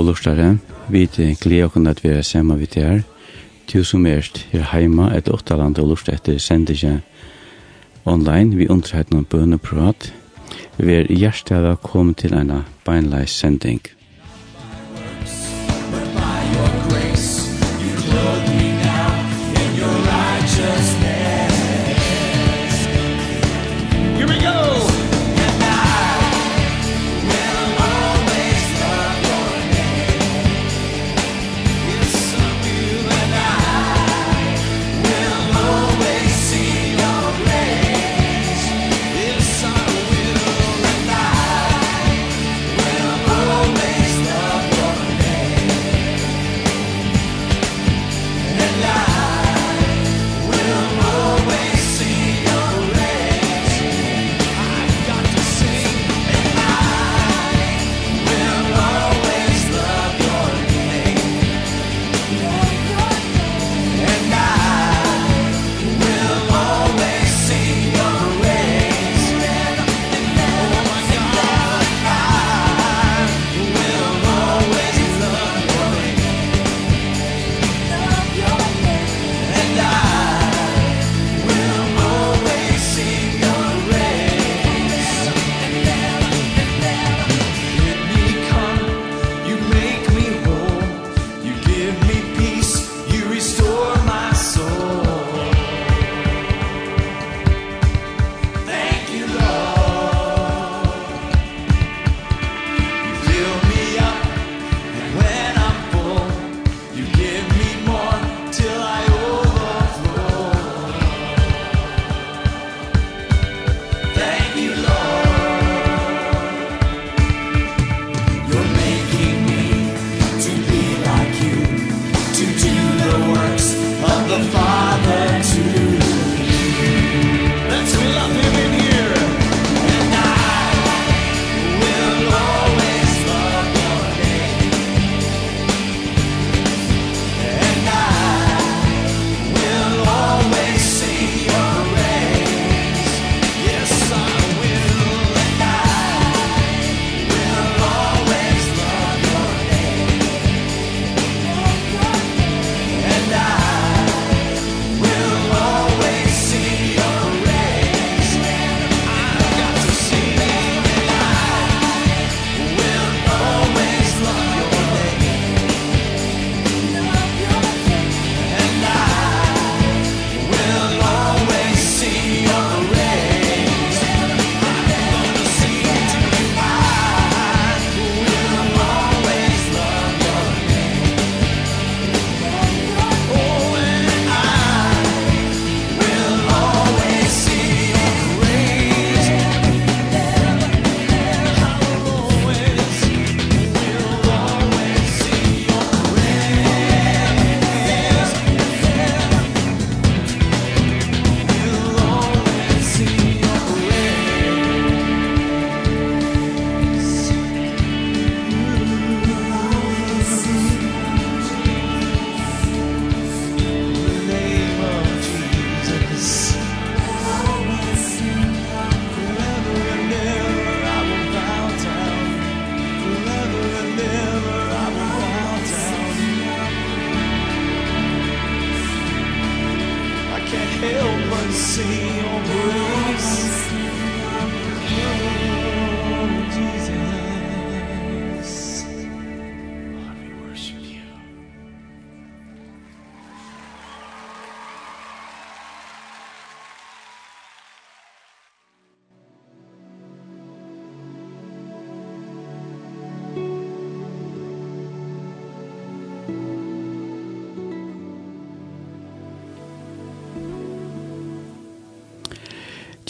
og lortare. Vi gleder oss at vi er sammen vidt her. Du som er her heima et åttaland og lortare etter sendingen online. Vi undrer noen bøneprat. Vi er hjertet av å komme til en beinleis sending.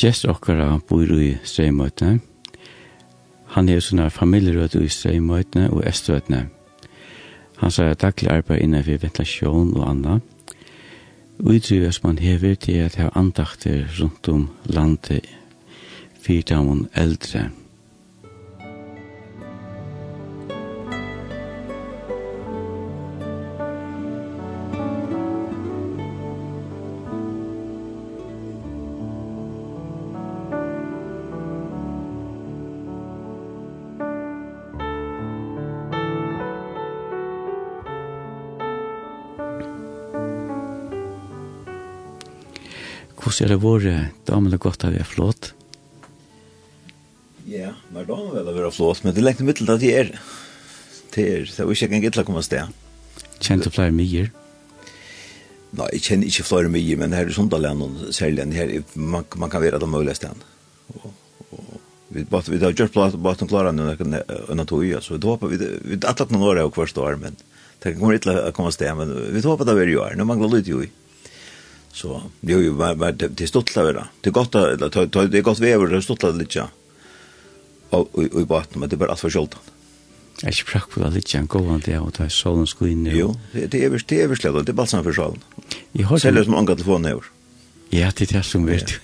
gjest okkara bor i Streimøytene. Han er sånne familierøde i Streimøytene og Estrøytene. Han sier daglig arbeid innenfor ventilasjon og anna. Utrygges man hever til at jeg har andakter rundt om landet fyrt av eldre. hvordan er det våre damene godt av vi er flott? Ja, men hver dame vil være flott, men det er lengt middel til at de er. Det er, det er ikke en gitt å komme sted. Kjent du flere mye? Nei, jeg kjenner ikke flere mye, men her i Sundalen og særlig, her, man, man kan være det mulige stedene. Og, og vi bara vi har gjort plats klare klara nu när när tog ju så då vi vi att noen år av kvar står men det kommer ikke til å komme sted, men vi håper det er jo her, nå mangler går jo i. Så jo, jo, men det har ju til å være. väl. Det gott eller det er godt vever, det stottla litt, ja. Og i baten, men det er bare alt for för Jeg er ikke prakk på det litt, en god an det och det solen skulle in. Jo, det er det er slett, det er bara sån för solen. Jag har säljer som angår telefon nu. Ja, det er det som vet.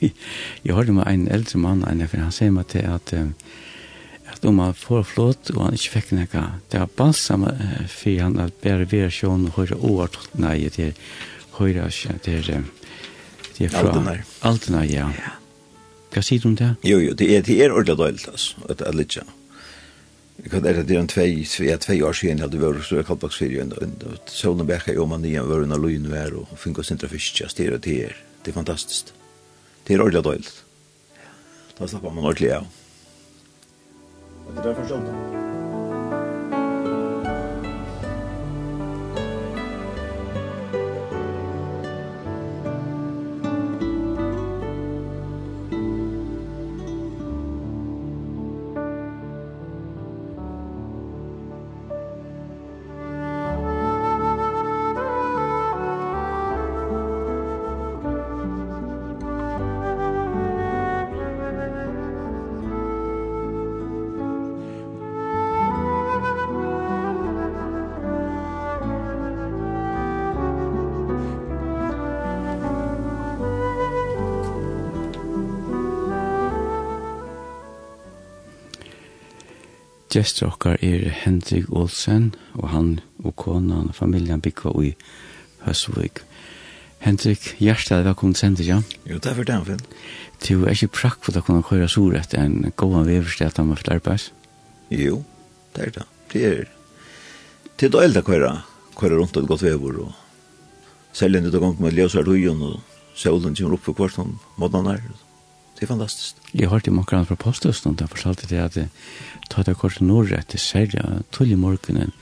Jag hörde med en eldre mann, en för han säger mig till att at om han får flott og han ikke fikk noe, det var balsam for han at bare være sjån og høre året, nei, det er høyre, det er um, Det er fra Altenar. Altenar, ja. ja. Hva sier du om det? Jo, jo, det er, det er ordentlig døylt, altså, at det er litt ja. Jeg kan er det er en tvei, jeg tvei år siden jeg hadde vært så jeg kallbaks fyrir og sånne bekka jo man igjen var under lojen vær og fink oss intra fisk ja, styrer det er det er fantastisk det er ordentlig døylt da slapper man ordentlig av Det er derfor sånn Gjester okkar er Hendrik Olsen, og han og konan og familjan byggva i Høsvig. Hendrik, hjertelig velkommen til Sender, ja? Jo, det er for den, Finn. Du er ikke prakk for å kunne køre så rett en gåan veverstid at han var flerpæs? Jo, det er det. Det er det er døyld å køre, køre rundt et godt vever, og selv om du går med ljøsar tøyen, og solen kommer opp for hvert om måten er, og Det er fantastisk. Jeg hørte om akkurat fra posthusen, og han fortalte det at ta det kort nordrett til Serja, tull i morgenen,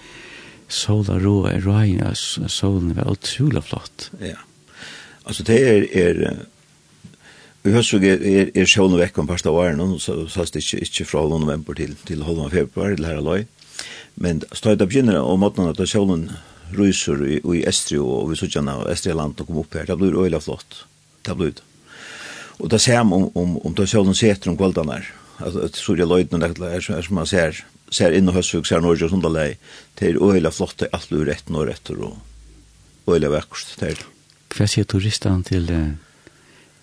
sola roa røyen, røyna, solen var utrolig flott. Ja, altså det er, er Vi har så er, er sjålen vekk om parsta åren, og så sast det ikke, ikke fra halv november til, til halv februar, til her aløy. Men støyt det begynner om måten at sjålen ryser i, i Estri, og vi sier at Estri land og kom opp her, det blir øyla flott. Det blir det. Og det ser man om, om, om det solen seter om kvaldanar. Alltså att Surya Lloyden det er som man ser ser inn og hösvux ser Norge og och Sundalei. Det er öjla flott det i allt ur ett norr ett och öjla verkost där. Vad ser turistan till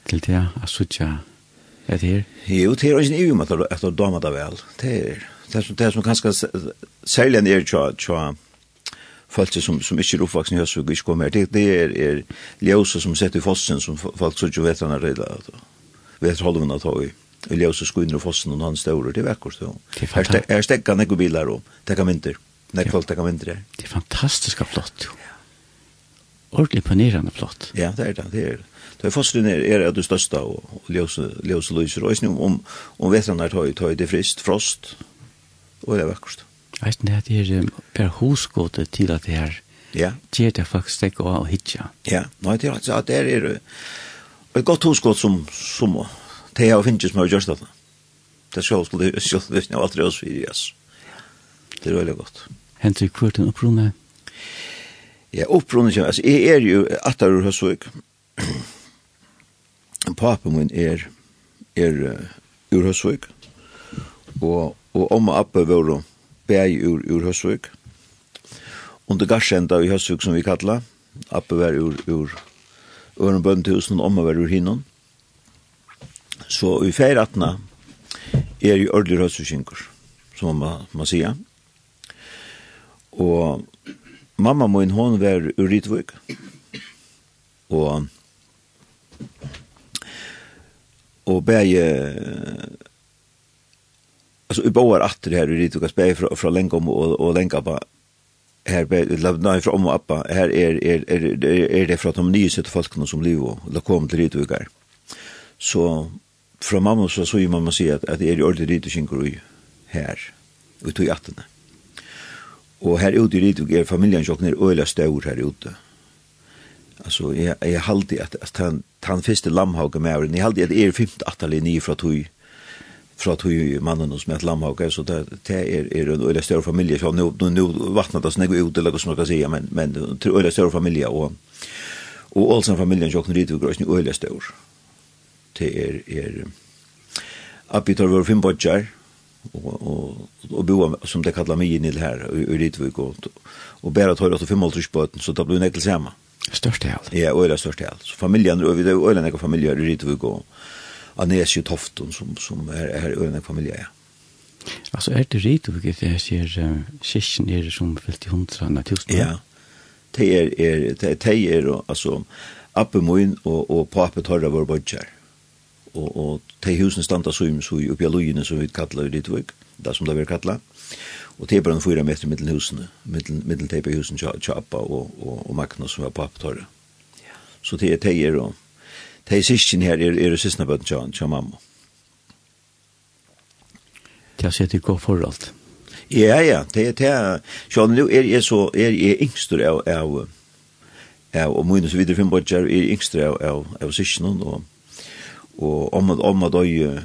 til det at sucha er det her? Jo, det är inte ju med att att damer det vel. Det er det som det er som kanskje særlig enn er tja tja folk som, som ikke er oppvaksen i Høsvig og ikke kommer her. Det, det er, er ljøse som sett i fossen som folk så ikke vet han er redd av. Vet holder man at ha i. Og ljøse skoinner og fossen og han støvler. Det er vekkert. Her stekker han ikke biler og Tekka vinter. Nei, folk tekka mynter her. Det er fantastisk flott. Ja. Ordentlig imponerende flott. Ja, det er det. Det er det. Det er fossen er, er det største og ljøse, ljøse lyser. Og om, om, om vet han er tøy, tøy, det er frist, frost. Og det er vekkert. Jeg vet ikke, det er per hosgåte til at det her ja. gjør det faktisk ikke og hitja. Ja, nei, det er altså at det er et godt hosgåte som, som det jeg finnes som har gjort det. Det skal skulle det skal det er aldri oss videre, yes. Det er veldig godt. Henter du kvart en opprunne? Ja, opprunne, altså, jeg er jo atter ur Høsvøk. Papen min er, er ur Høsvøk. Og, og om og oppe våre bæg ur, ur Høsvøk. Under garsenda i Høsvøk, som vi kallar. Appe var ur, ur Ørenbøndhusen, omme var ur hinnon. Så i feiratna er jo ordelig Høsvøkinkur, som man, man sier. Og mamma min, hon var ur Ritvøk. Og og bæg alltså i boar åter här i Rituka spä från från Lengom och och Lengaba här be lövna från om appa här är är är är det från de nya sitt folk som lever och la kom till Rituka så från mamma så så ju mamma säger att, att det är ju ordentligt i här ut i attarna Og her ute i Rydvig er familjen jokken er øyla stor her ute. Altså, jeg, jeg haldi at, at han, han första lamhauga med åren, jeg haldi at er fymte atali ni fra tog fra tog mannen som heter Lamhauke, så det, det er, er en øyla større familie, så nå, nå, nå vattnet det snegg ut, eller hva som man kan si, men, men det er øyla større familie, og, og Olsen-familien, Jokn Ridvig, er ikke øyla større. Det er, er, Abbi tar vår fem bodjar, og, og, og boa, som det kallar mig inn her, i Ridvig, og, og bæra tar 85 bøten, så det blir nekkel saman. Størst hel. Ja, øyla størst hel. Så familien, øyla nekka familie, i Ridvig, og Anes i Tofton som, som er, er øyne familie, ja. Altså, er det rett og slett jeg ser kyrkjen er som fyllt i hundra, tusen? Ja, det er, er, det er, altså, Appe Moin og, og Pape Torra var bodger. Og, og de husene standa så i så oppi av som vi kallar i Ritvøk, det som det vi kallar. Og det er bare en fyra meter mittel husene, mittel, mittel tepe husene til Appa og, og, og Magnus som var Pape Torra. Så det er, de er, og de sysken her er, er sysna bøtten til han, til mamma. Det har sett sikkert for alt. Ja, ja, det, er det er, sjån, nu er jeg så, er jeg yngster av, av, av, og mine så videre fem bøtter, er yngster av, av, av sysken, og, og om at om at øy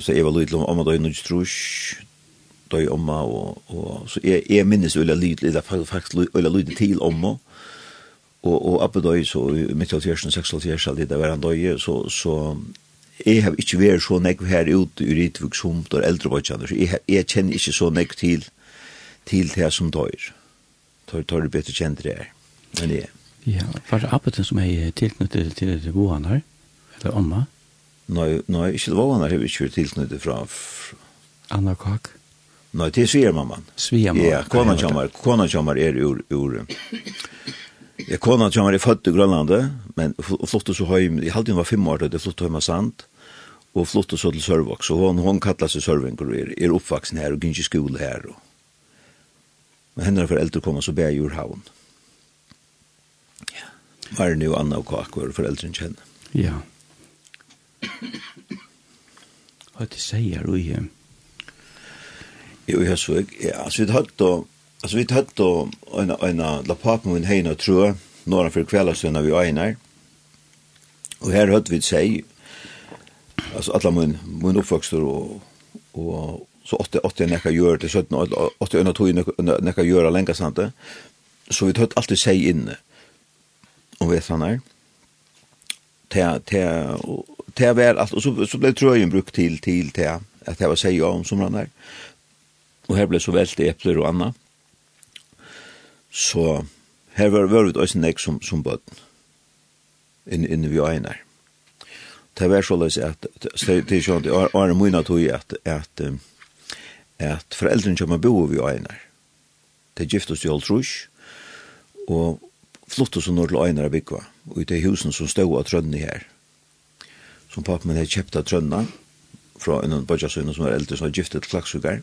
så Eva Lydl om at øy nu strusch døy omma og og så er er minnes ulla det er faktisk ulla lyd til omma og, og oppe døy så mitt av tjersen, seks av tjersen, det var han døy, så, så jeg har ikke vært så nekv her ute i Ritvik som der eldre bøtjene, så jeg, jeg kjenner ikke så nekv til, til det som døyr. Tar, tar du bedre kjent det er, men det er. Ja, var det Abbe som er tilknyttet til det Vohan her, eller Omma? Nei, nei, ikke Vohan her, jeg har ikke tilknyttet fra... Anna Kak? Nei, det er svigermamman. Svigermamman. Ja, kona kommer, kona kommer er ur, ur Jeg kona til han var født i Grønlandet, men flottet så høy, i halvdien var fem år det flottet høy med sand, og flottet så til Sørvåk, så hon, hon kallet seg Sørvåk, og er, er oppvaksen her, og gynns i skole her, og Men henne foreldre kom og så bæg i Jurhavn. Ja. Marne og Anna og Kak var foreldrene kjenner. Ja. Hva er det sier du i? Jo, jeg så ikke. Ja, altså, vi hadde Altså, vi hatt då en en la papen min heina hejna tror några för kvällar sen vi einar. Och här hött vi seg, altså, alla min, min oppvokster och og så åtte, åtta nekka gör til 17 åtta under tog näka göra länka sant det. Så vi hatt alltid seg inne. Och vet han här. Te te te var allt och så så blev tröjen brukt till till te att det var sig om som rann där. Och här blev så välte äpplen och annat så her var, var vi også nek som, som bøtten inn, inne vi egnar. Det var så løs at det er sånn at Are Moina tog at, at, at foreldrene kommer bo vi egnar. Det giftes jo alt rusk og flottet som når til egnar er og i det husen som stod av trønne her som pappa min hadde kjøpt av trønna fra en bøtjasøyne som var eldre som var giftet til klaksugar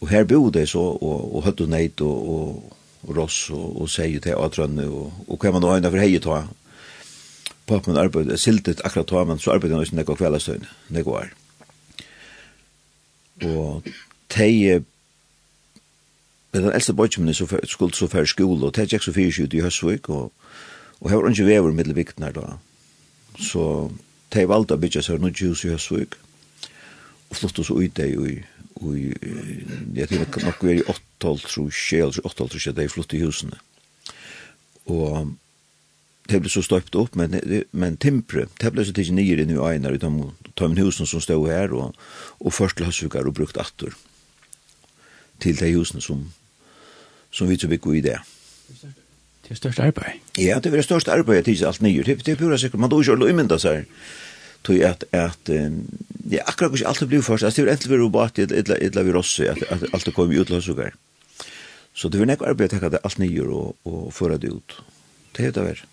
og her bo de så og, og høtte og neid og, og og ross og, og seier til atrønne og, og hva man nå har innenfor heiet ta pappen arbeid, siltet akkurat ta men så arbeidet han ikke nekko kveldastøyne nekko er og tei Men den eldste bodgjumene skulle så færre skole, og det gikk så fyrir ut i Høsvik, og, og her var ikke vever middel vikten her da. Så de valgte å bytja seg noe hus i Høsvik, og flott oss ut det i i, jeg tenker nok vi er i 8-12-3, eller 8-12-3, det er flott i husene. Og det ble så støpt opp, men, men timpre, det ble så tidlig nye inn i einar i de tømmen husene som stod her, og, og først løsvukar og brukt atter til de husene som, som vi så bygg i det. Det er størst arbeid. Ja, det er størst arbeid, det er alt nye. Det er pura sikkert, man då ikke å imynda seg tog at, at ja, akkurat ikke alt blir først, altså det er egentlig vi robot, eller, eller vi rosse, at, at alt kom ut løs og Så det vil nok arbeide å det alt nye og, og føre det ut. Det er det vært.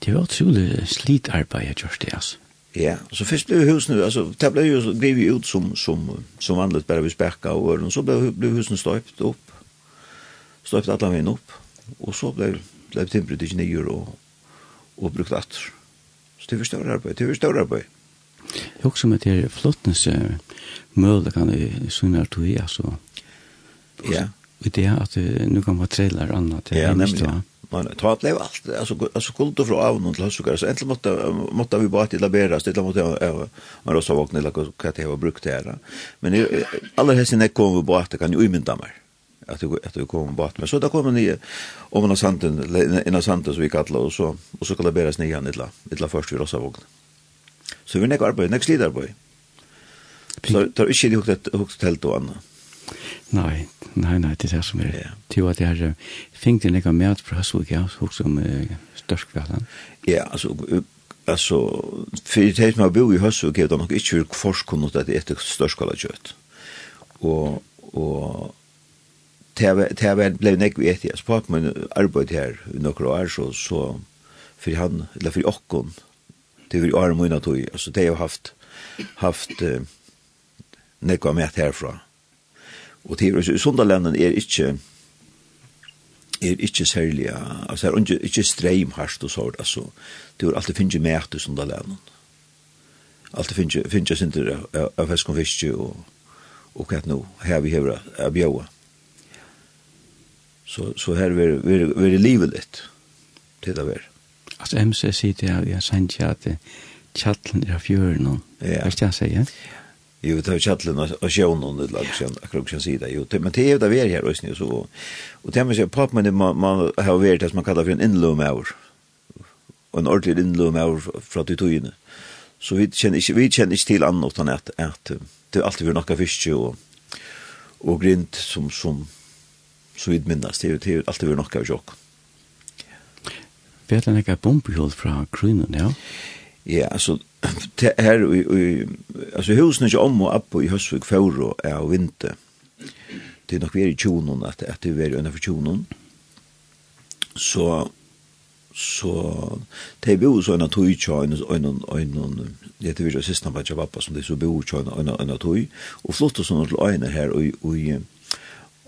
Det var utrolig slitarbeid jeg just det, altså. Ja, så først blev husen, altså det blev jo blev ju ut som som som vanligt bare vi späcka og öron så blev blev husen stöpt opp Stöpt alle veien opp og så blev blev timbret ikke 9 og og brukt atter Så det var større arbeid, det var større arbeid. Jeg husker meg til flottnes møle kan jeg synne her tog i, altså. Ja. Og det er at nu kan man trailer annet til ja, nemlig, Man tar att leva allt alltså alltså kult från avn och lösukar så äntligen måste måste vi bara till bära så det måste man rosa vakna eller vad det var brukt där. Men alla hästen är kommer bara att kan ju imenta mer att det att det kommer bort men så där kommer ni om man har santen en av santen så vi kallar och så och så kallar beras ni igen illa illa först vi rosa vakna. Så vi nekker arbeid, nekker slidarbeid. Så det er ikke det hukket hukket telt og annet. Nei, nei, nei, det er det som er. Ja. Det er at jeg har fengt en ekka med fra Høsvig, ja, hukket som uh, størst kvelden. Ja, altså, altså, for det som har bo i Høsvig, er det nok ikke forskunnet at det er et størst kvelden kjøtt. Og, og, til jeg ble nekk vi etter, jeg spart min arbeid her i nokre år, så, så for han, eller for åkken, det var i året mina tog, altså det har haft, haft uh, nekva med herfra. Og det var i Sundaländen er ikke, er ikke særlig, altså er ikke, ikke streim harst og sånt, altså, det er alltid finnes mät i Sundaländen. Alltid finnes, finnes sinter av fisk og fisk og, og hva nå, her vi hever av bjøa. Så, så her var det livet litt, til det var. Altså, MC sier det, jeg sendte ikke at tjattlen er av fjøren, hva skal jeg si? Jo, det er tjattlen og sjøen, og det er akkurat som sier det, jo, men det er det vi er her, og så, og det er med seg, papp, men man har vært det som man kallar for en innlom av, og en ordentlig innlom av fra de togene, så vi kjenner ikke, vi kjenner ikke til annet utan at, at det er alltid vi nokka fiske og, og grint som, som, så vidt minnes, det er alltid vi nokka av sjokken vet han ikke bombehjul fra krynen, ja? Ja, altså, her, i, altså husen er ikke om og opp i Høsvig Fjord er av vinter. Det er nok vi er i tjonen, at, at det er under for tjonen. Så, så, det er bo så en av tog tja, en av en, det er vi jo siste av pappa som det er så bo tja, en av tog, og flott og sånn til øyne her, og, og,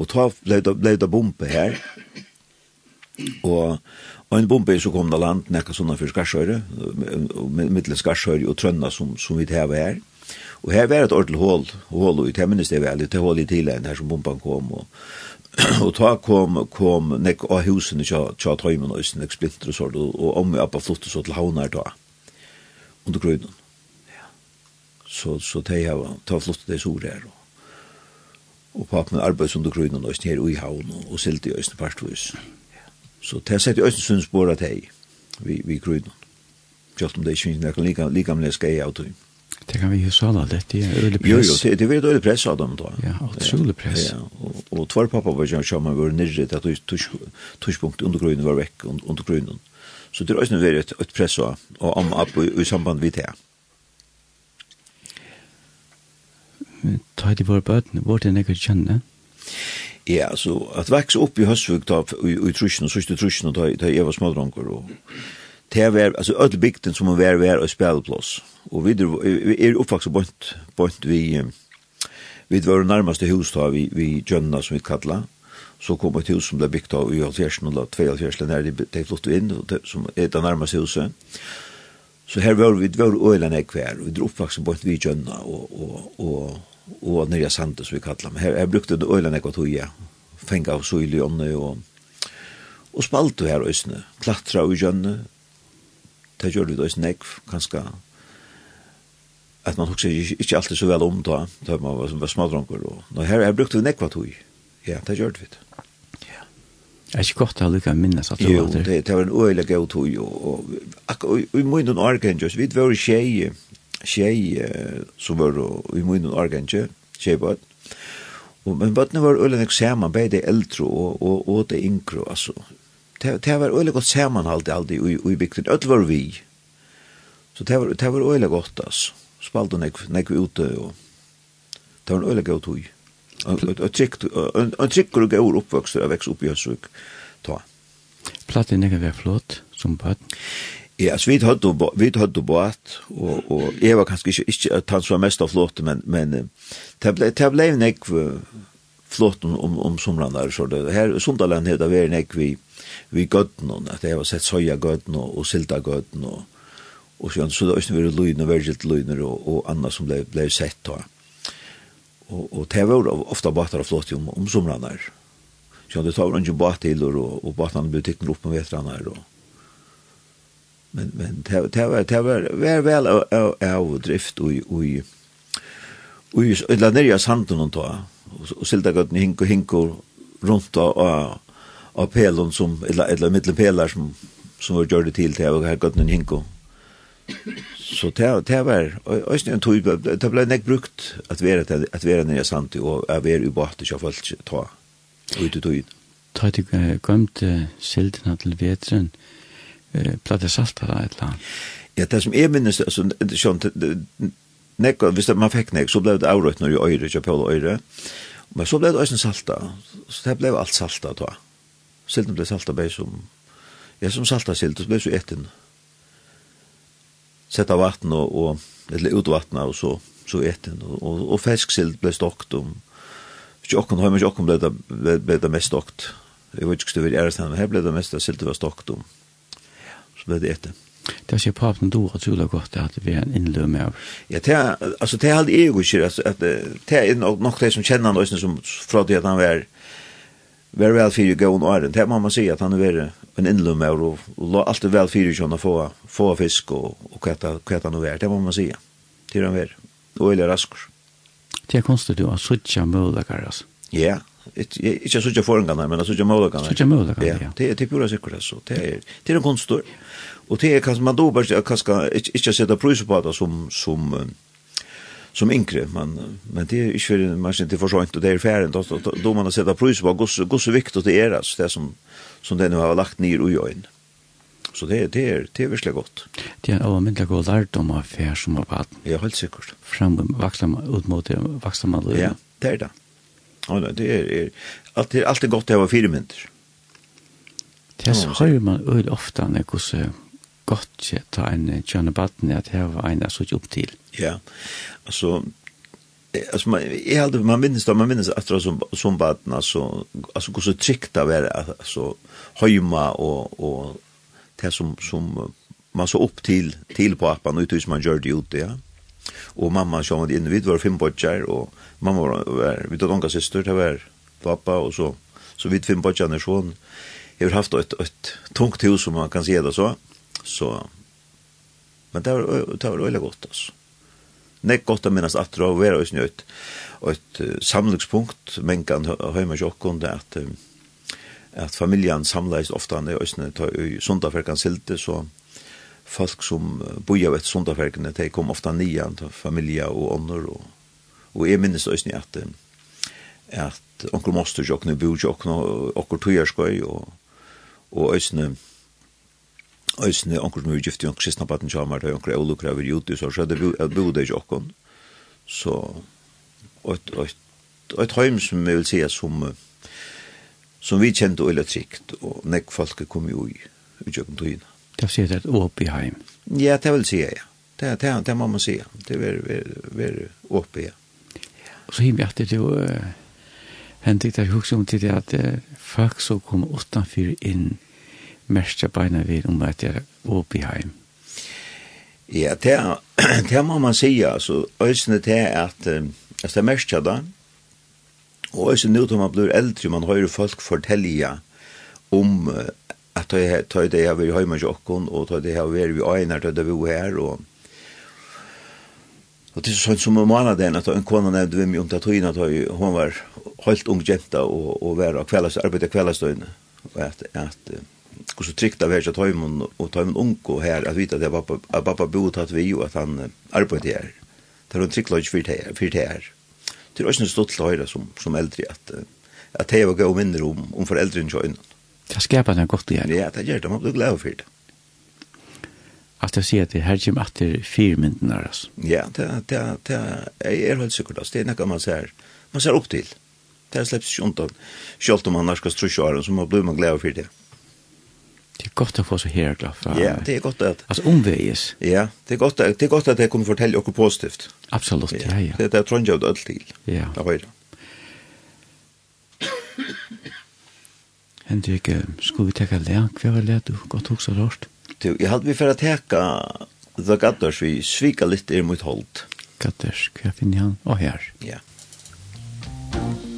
Og ta blei det, blei det bombe her. Og, og en bombe så kom det land nekka sånne for Skarsøyre, mittel Skarsøyre og Trønna som, som vi teva her. Og her var et ordentlig hål, hål ut, jeg minnes det vel, det hål i tidligere her som bomben kom, og, og ta kom, kom nek av husene tja, tja tøymen og nek splinter og sånt, og, og om vi appa flottet så til havnar da, under grunnen. Ja. Så, så de har ta flottet det sore her, og og papen arbeids under grunnen og her i havn og silt i øyne partvis. Så det sett i østen sunn spår at hei vi, vi grunnen. Kjølt om det ikke finnes nekken like likamlig skei av tog. Det kan vi jo sala, det er øyelig press. Jo, jo, det, det er øyelig press av dem da. Ja, utrolig press. Ja, og, og tvar pappa var jo sammen var nirre til at tushpunkt under grunnen var vekk under grunnen. Så det er øyelig press av om, om, om, i samband vid det. ta de våre bøtene, hvor det nekker kjenne? Ja, altså, at vekse opp i Høsvig, da, i, i trusjen, og sørste trusjen, da, da jeg var smådranker, og det var, altså, øde bygden som må være, vær og spelplass, og vi er oppvakset bort, bort vi, vi var nærmeste hus da, vi, vi Gjønna, som vi kallet, så kom et hus som ble bygd av i 70 og 72 når de, de flott inn, som er det nærmeste huset. Så her var vi, det var øyne kvær, og vi dro oppvaksen på et vidgjønne, og, og, og og nere sandet, som vi kallar meg. Jeg brukte det øyla nekva tøya, fenga av søyli ånne, og, og spalte her øysene, klatra og gjønne, det gjør vi det øysene nekv, kanska, at man hukse ikke alltid så vel om da, da man var, var smadronker, og no, her, jeg brukte det nekva ja, det gjør vi det. Ja. Er ikke godt å lykke minnes at det var det? Jo, det, var en øyla gau tøy, og, og, og, og, og, og, og, og, og, og, og, og, tjej som var i munnen organge, tjejbad. Og, men bøttene var øyne nek sammen, bare det eldre og, og, og det yngre, altså. Det, det var øyne godt sammen alltid, aldri og i bygden, Øyne var vi. Så det var, det var øyne godt, altså. Spalte nek, nek vi ute, og det var øyne godt hui. En trikk og gaur oppvokst, og veks opp i Høsvik, ta. Platt er nek var flott, som bøtt. Ja, så vi hadde vi hadde båt og og jeg var kanskje ikke ikke at han så mest av flott men men det ble det ble nek flott om om, om där så det här Sundaland heter det nek vi vi gotten och att det var sett soja gotten och, och silta gotten och och så så det snur det lojna verget lojner och och annat som blev blev sett då. Och och det var ofta båtar av flott om om somrarna. Så det tar en ju båt till och och båtarna blev täckna upp med vetrarna då men men det det var det var väl väl av av drift och och och ju illa ner i sanden då och silta gott ni hinkor hinkor runt och av pelon som eller eller mittel pelar som som var gjorde till det och här gott ni hinkor så det det var och en tog det blev näck brukt att vara att vara ner i sanden och att vara i bort och folk ta ut ut ut Ta dig gömt silden till vetren eh, platta salta där ett land. Ja, det som är minnes, altså, sånn, nekka, visst det, man fick nek, så blev det avrøyt när ju öre jag på öre. men så blev det øyne salta, så det blev alt salta då. Silten blev salta bei som, ja, som salta silt, så blev så etin, sett vatten og, og eller utvattna vattnet, og så, så etin, og, og, og fesksilt blev stokt om, Jokken, har man jokken ble det, ble det mest stokt. Jeg vet ikke om det var ærestand, men her blev det mest av var stokt om så ble det etter. Det er ikke papen du har tullet godt at vi er en innløm av. Ja, det er, altså, det er aldri jeg ikke, altså, at, det er nok, nok det som kjenner han, som fra det at han var, var vel fyrir gåen åren. Det må man si at han er en innløm av, og, og alt er vel fyrir kjønn å få, få fisk og, og hva han er, Det må man si, til han var, og eller rasker. Det er konstigt du har suttja muligheter, altså. Ja, ikke suttja forengene, men suttja muligheter. Suttja muligheter, ja. Det er pura sikkert, altså. Det er en konstigt. Ja. Og det er kanskje man då bare kanskje ikke, ikke sette pris på det som, som, som yngre, men, men det er ikke man ikke for sånt, og det er ferdig, da, da, da man har sette pris på gos, så viktig det er, altså, det som, som det nu har lagt ned i øynene. Så det, det, er, det er virkelig godt. Det er en overmyndelig god lærdom av fer som har vært. Ja, helt sikkert. Frem ut mot vaksne Ja, det er det. Ja, det er, er alt, er, alt er godt det var fire mynter. Det er så hører man øyne ofte når godt ta en kjønne baden at det var en jeg opp til. Ja, altså, alltså man är alltid man minns då man minns att det som som baden alltså alltså hur så tryggt det var alltså hemma och och det som som man så upp till till på appen och utus man gör det ute ja. Och mamma sa var inne var fem pojkar och mamma var vi då unga syster det var pappa och så så vid fem pojkar när så, jag har haft ett ett tungt hus som man kan se det så. Så, men det var, det var veldig godt, altså. Nek godt å minnes at det var også nødt og et uh, samlingspunkt, men kan høyma sjokken, det at, at familjan samleis ofta han er òsne, i sundaferken silte, så folk som bor av et sundaferken, de kom ofta nian, familie og ånder, og, og jeg minnes òsne at, at onkel Moster jokkne, bo og onkel tujarskøy, og, og også Øysene, onker som er gift i onker kristne baden kjamar, og onker eulukra over judi, så skjedde at det i okkon. Så, og et heim som jeg vil si som, som vi kjente og trygt, og nek folk kom jo i, i jøkken tøyina. Det sier det et åpi heim? Ja, det vil si, ja. Det, det, det må man si, det er veldig åpi, ja. Og så himmelig at det jo, hendik det er jo hukse om til det at folk som kom utanfyr inn, mest beina vid om at jeg er oppe i heim. Ja, det, det må man säga. altså, øysene til at, at det er mest da, og øysene nå til man blir eldre, man hører folk fortelle om att det tar det jag vill hemma jockon och tar det jag vill vi til det vi er her, og Og det er sånn som om annet den at en kvinna nevnte vi mye om det tøyene, at hun var helt ung jenta og, og var kvällast, arbetade kvällastøyne. Och at, att hur så tryckta vi att hemma och ta en onko här att vita det pappa att pappa bor att vi och att han arbetar här. Det är en lite för det här för det här. Det är också en stolt höra som som äldre att att det var gå mindre om om föräldrar så innan. Det skapar en gott igen. Ja, det gör det man blir glad för det. Att jag ser att det här gym att det fyra är alltså. Ja, det, det, det är helt säkert. Det är något man ser, man ser upp till. Det släpps inte undan. Självt om man har ska strusja åren så man blir man glad för det. Det är gott att få så här glad för. Ja, det er godt at... Alltså omväges. Ja, det er godt det er godt at det kunne fortelle dere positivt. Absolut. Ja, ja. Det är av det alt til. Ja. Det var det. Hendrik, skulle vi teka lær? Hva var lær du godt tog så rart? Du, jeg hadde vi for å teka The Gadders, vi svika litt er mot holdt. Gadders, hva finner han? Å, her. Ja. Yeah.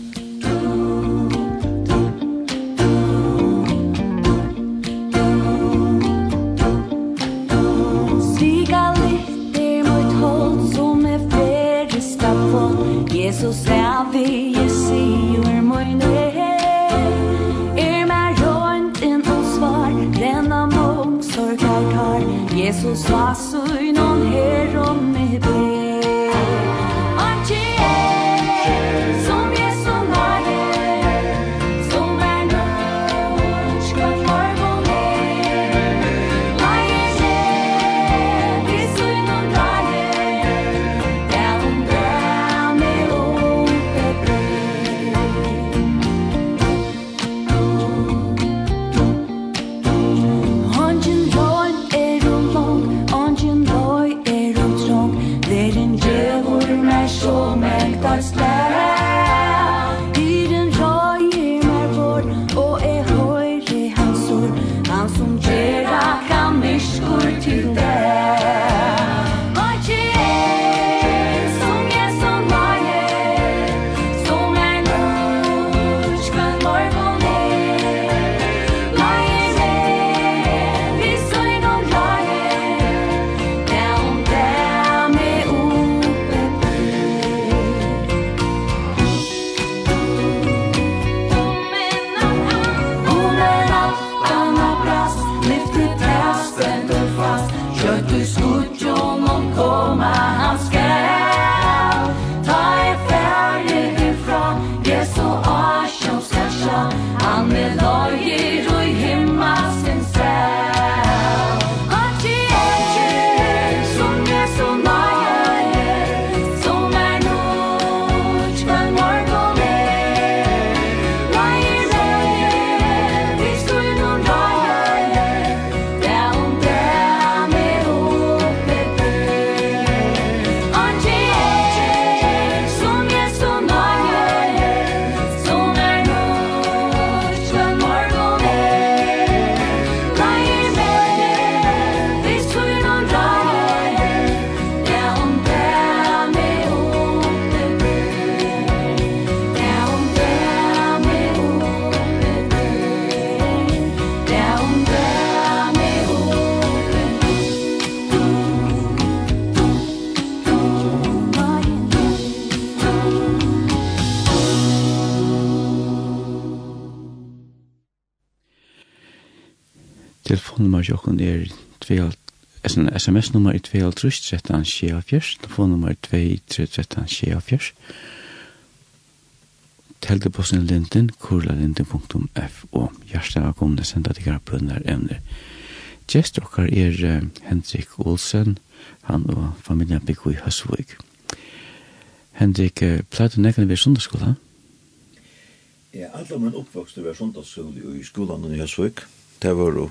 telefonnummer jo kun er 2 SMS nummer 2 trust setan sjea fjørs, telefonnummer 2 trust setan sjea fjørs. Telde på sin linten, kurlalinten.fo. Hjertet har kommet sendt til grabbrunner emner. Gjest okkar er uh, Hendrik Olsen, han og familien bygg i Høsvøk Hendrik, uh, pleide du nekken ved sundagsskola? Ja, alle min oppvokste ved sundagsskola i skolan i Høsvøk Det var jo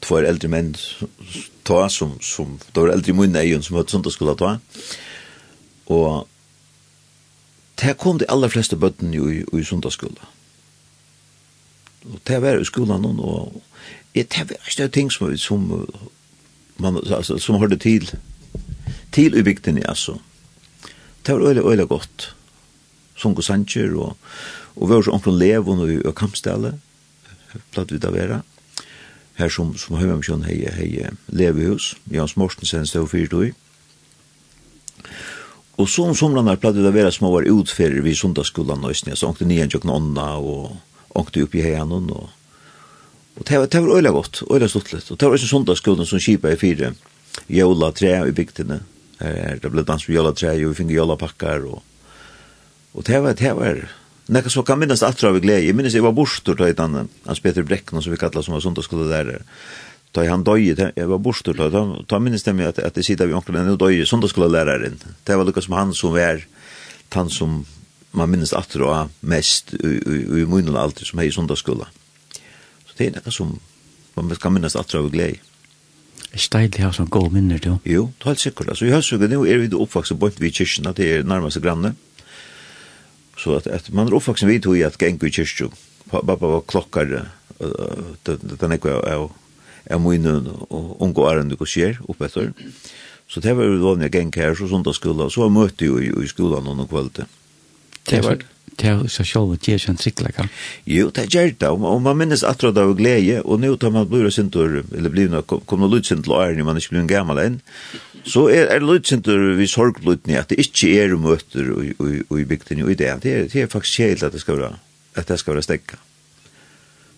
två äldre män ta som som då var äldre mun nej som hade sånt skulle ta. Och där kom de allra flesta bötten ju i, i sundagsskola. Och där var i skolan någon och det där var det ting som som man alltså som hörde till till i bygden alltså. Det var öle öle gott. Som går sancher och och var så omkring Levon och, och kampställe. Platt vi där vara her som, som Høymamsjøen hei, hei levehus, Jans Mortensen stod fyrt i. Og så som somrarna pladde det vera små var utferder vi sundagsskolan nøysene, så ångte nian tjokken ånda og ångte upp i heianon og Og det var, det var øyla godt, øyla stuttlet. Og det var også sundagsskolen som kipa i fire jævla tre i bygdene. Her, her, det ble dans med jævla tre, og vi finner jævla pakkar. Og, og det var, det var, Nekka så kan minnast atra av glede. Jeg minnes jeg var borstor da han, hans Peter Brekken, som vi kallar som var sundagsskola der, da han døye, jeg var borstor da, da minnes jeg at, at jeg sitter vi onkelen, nå døye sundagsskola læreren. Det var lukka som han som var, han som man minnes attra av mest, i munnen alltid som hei sundagsskola. Så det er nekka som man kan minnast attra av glede. Det er steilig å ha sånn god minner, du. Jo, det er helt sikkert. Altså, i høysugen, nå er vi oppvakset bort vid kyrkina, det er nærmeste grannet. Så att, att man är uppvuxen vid hur att gänga i kyrkjum. Pappa var klockare, den är kvar av munnen og unga æren du går opp etter. Så det var jo vanlig geng her, så sånt av skulle så møtte jo i skolan noen kvalitet. Det var det det er så sjálv og gjør sin trikklega. Jo, det gjør det, og man minnes atra det av glede, og nå tar man blod og sintor, eller blivna, kom noe lutsin til åren, man er ikke blivna gammal enn, så er, er lødsintur vi sorgblutni at det ikke er møter og, og, og i bygdini og i det. Det er, det er faktisk kjeilt at det skal være, at det skal være stekka.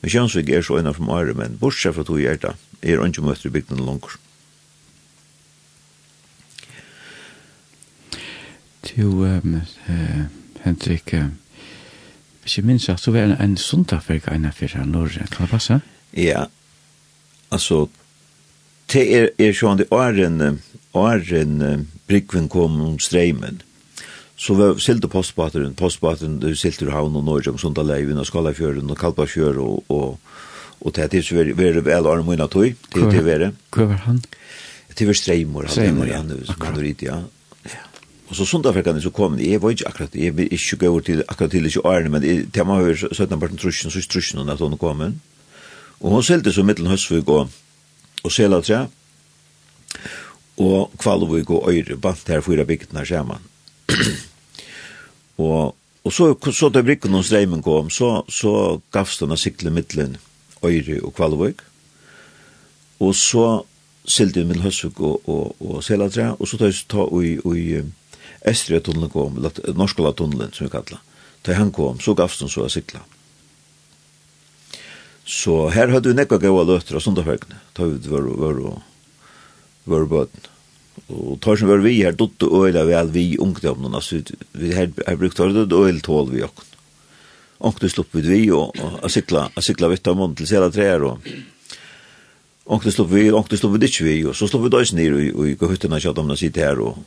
Men Kjønsvig er så enn av året, men bortsett fra to er er ikke møter i bygdini langer. Jo, um, uh, Henrik, uh, hvis jeg minns at du var en, en sundafverk ene for her Norge, kan det passe? Ja, altså, det er, er sånn det er en, åren uh, brikven kom om streimen, så var silte postbateren, postbateren, du silte ur havn og Norge, Sundaleiven og Skalafjøren og Kalpafjør og, og, og det er til å være vel åren mine tog, til å være. Hva var han? Til var være streimor, han var han, han var ja. Og så sundafrekkene så kom, jeg var ikke akkurat, jeg var ikke gøy til akkurat til ikke årene, men til man hører 17 parten trusjen, så trusjen at hun kom. Og hun selte så mittelen høstvig og, og selatræ, og Kvalvig og Øyre, bant her fyra bygdene sammen. og, og så, så da brikken og streimen kom, så, så gavs den av sikle middelen Øyre og Kvalvig. og så sildi med høsvig og, og, og Selatra, og så tar vi ta i, i Estria-tunnelen kom, Norskola-tunnelen, som vi kallar. Da han kom, så gavs den så av sikla. Så her hadde vi nekka gaua løtter av sundaferkene, da vi var, var var bøten. Og tar som var vi her, dotte øyla vi all vi ungdommen, altså vi her, her brukte det øyla tål vi okken. Onkne slupp vi vi, og a sikla, a sikla vitt av munnen til sela treer, og onkne slupp vi, onkne slupp vi ditt vi, og så slupp vi døys nir, og i hyttena kjatt om den sitte her, og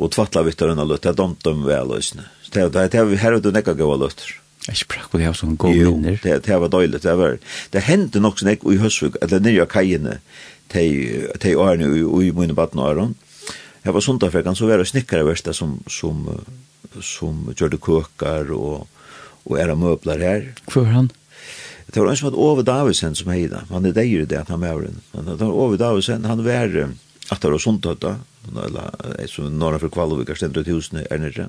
og tvattla vitt av unna løtt, det er domt dem vel, og det er det vi her, og det nekka gav løtter. Jeg er ikke bra, det er sånn god minner. Jo, det var døylig, det var, det hendte nok sånn, og i høsvig, eller nirja kajene, de årene i mine baden åren. Jeg var sundafrekan, så var det snikkere verste som, som, som gjør det køkar og, og era møbler her. Hvor han? Det var en som hadde Ove Davisen som heida. Han er deir i det, han er med Men det var Ove Davisen, han var at det var sundtøtta, eller som norra for Kvalvika, har stendt husene er nere.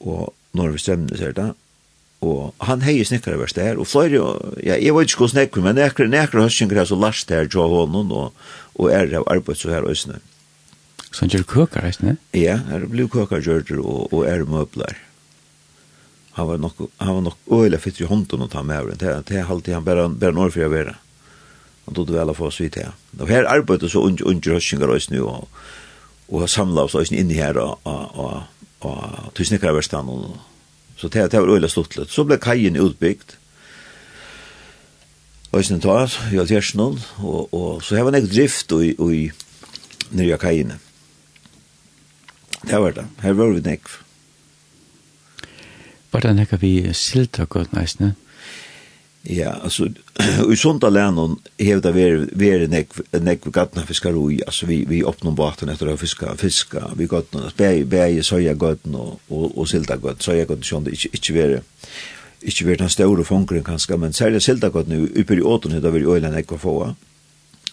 Og norra for Stremnes er det og han hei snikkar over der, og flere, ja, jeg var ikke hos nekker, men nekker, nekker høstjengar er så last der, jo honom, og, og er av arbeid så her òsne. Så han gjør køkar, eisne? Ja, er blir køkar gjørter, og, og er møbler. Han var nok, han var nok øyla fyrt i hånden å ta med over, det, det halte han bare, bare når for jeg vera. Han tog det vel av oss vidt her. Og her arbeidet så under, under høstjengar òsne, og, og samla oss òsne inni her, og, og, og, og, og, og, og, og, og, og, Så det, det var øyla stuttlet. Så ble kajen utbygd. Øysen ta, i Altjersenån, og, og så her var nek drift i, i nyrja kajene. Det var det. Her var vi nek. Var det nek vi siltakot neisne? Ja, altså, i sånt alene hevda vi veri nekv gattna fiskar ui, altså vi, vi oppnum baten etter å fiska, fiska, vi gattna, bæg, bæg, søya gattna og, og og silda gattna, søya gattna sjånda, ikkje, ikkje veri, ikkje veri den store fongren kanska, men særlig silda gattna, upper i åten hevda veri øyla nekva fåa,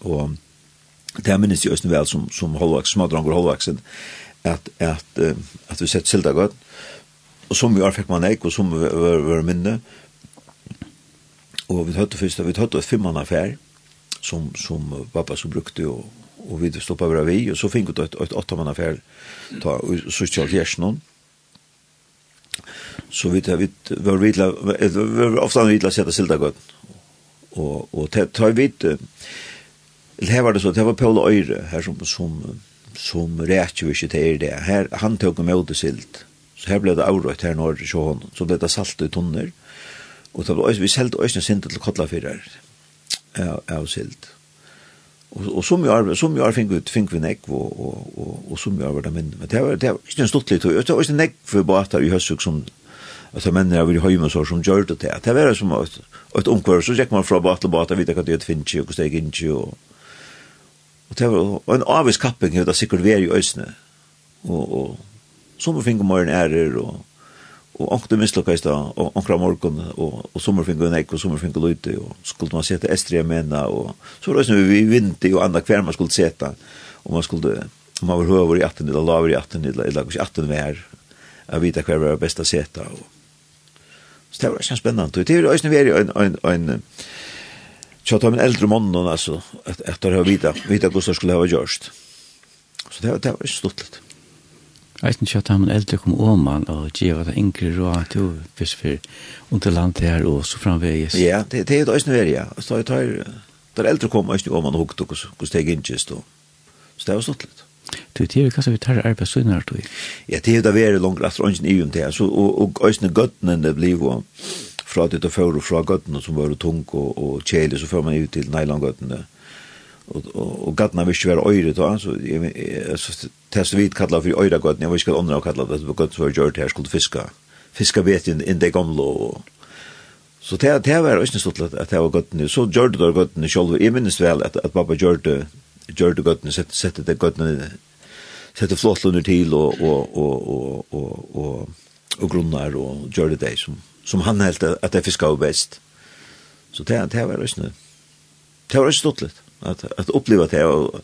og det er minnes jeg også vel som, som holvaks, smadranger holdvaksen, at, at, at vi sett silda gattna, og som vi har fikk man ekk, og som vi var, var minne, og Og vi hørte først, vi hørte fem mann affær, som, som pappa så brukte, og, og vi stoppet over vi, og så fikk vi et, et åtta mann affær, ta, og så kjølt gjersen Så vi tar vidt, var vi var ofte vi til å sette sildagøtten. Og, og tar vi til, her var det så, det var Paul Øyre, her som, som, som rekker vi ikke til det. Her, han tok med silt. så her ble det avrøyt her når så hon så ble det salt i tunner, Og det var også, vi selte også sinte til Kotlafyrer av, av silt. Og, og som jo arbeid, som jo arbeid finner fink vi nekk, og, og, og, og som jo arbeid minn. Men det var, det var ikke en stort litt, og det var ikke nekk for båtar i høstsuk som at det mennene var i høyme så som gjør det til. Det var som et, et omkvar, så gikk man fra båt til båt, vidt hva det finnes ikke, og steg ikke, og, og det var, og en avvis kapping, det var sikkert vær i øsne, og, og som vi finner morgen ærer, og, og onkte mislukkast da, og onkra morgon, og, og sommerfinko en ekk, og sommerfingu lute, og skulle man seta estri mena, og så var det som vi vinti og anna hver man skulle seta, og man skulle, om man var høver i 18, eller laver i 18, eller laver i 18 vær, a vita hver var besta seta, og så det var kjent spennende, det var også veri en, en, en, Så tar min äldre mannen alltså att efter att vita vita Gustav skulle ha gjort. Så det var det var stort. Jeg vet ikke at han eldre kom om han og gjeva det yngre råd til hvis vi under landet her og så framveges. Ja, det, det er det også nødvendig, ja. Så jeg tar, der eldre kom øyne åman og hukte og steg innkist og så det var stått litt. Du, det er jo kanskje vi tar arbeidssynner, du. Ja, det er det veri langt rast røyne i om det, og øyne gøttene blir jo fra det og før og fra gøttene som var tung og, og kjelig, så får man ut til neilangøttene. Og, og, og gøttene vil ikke være øyre, så jeg, jeg, jeg, det som vi kallar for øyragøtten, jeg vet ikke hva andre har kalla det, det var som for gjort her, skulle fiska, fiska vet inn, inn det gamle, og så det, det var ikke stått at det var gøtten, så gjør det da gøtten selv, jeg minnes vel at, at pappa gjør det, gjør det gøtten, sette, sette det gøtten, sette flott under til, og, og, og, og, og, og, og grunnar, og gjør det det som, som han helt at det fiska var best. Så det, det var ikke det var ikke litt, at, at oppleva det, og,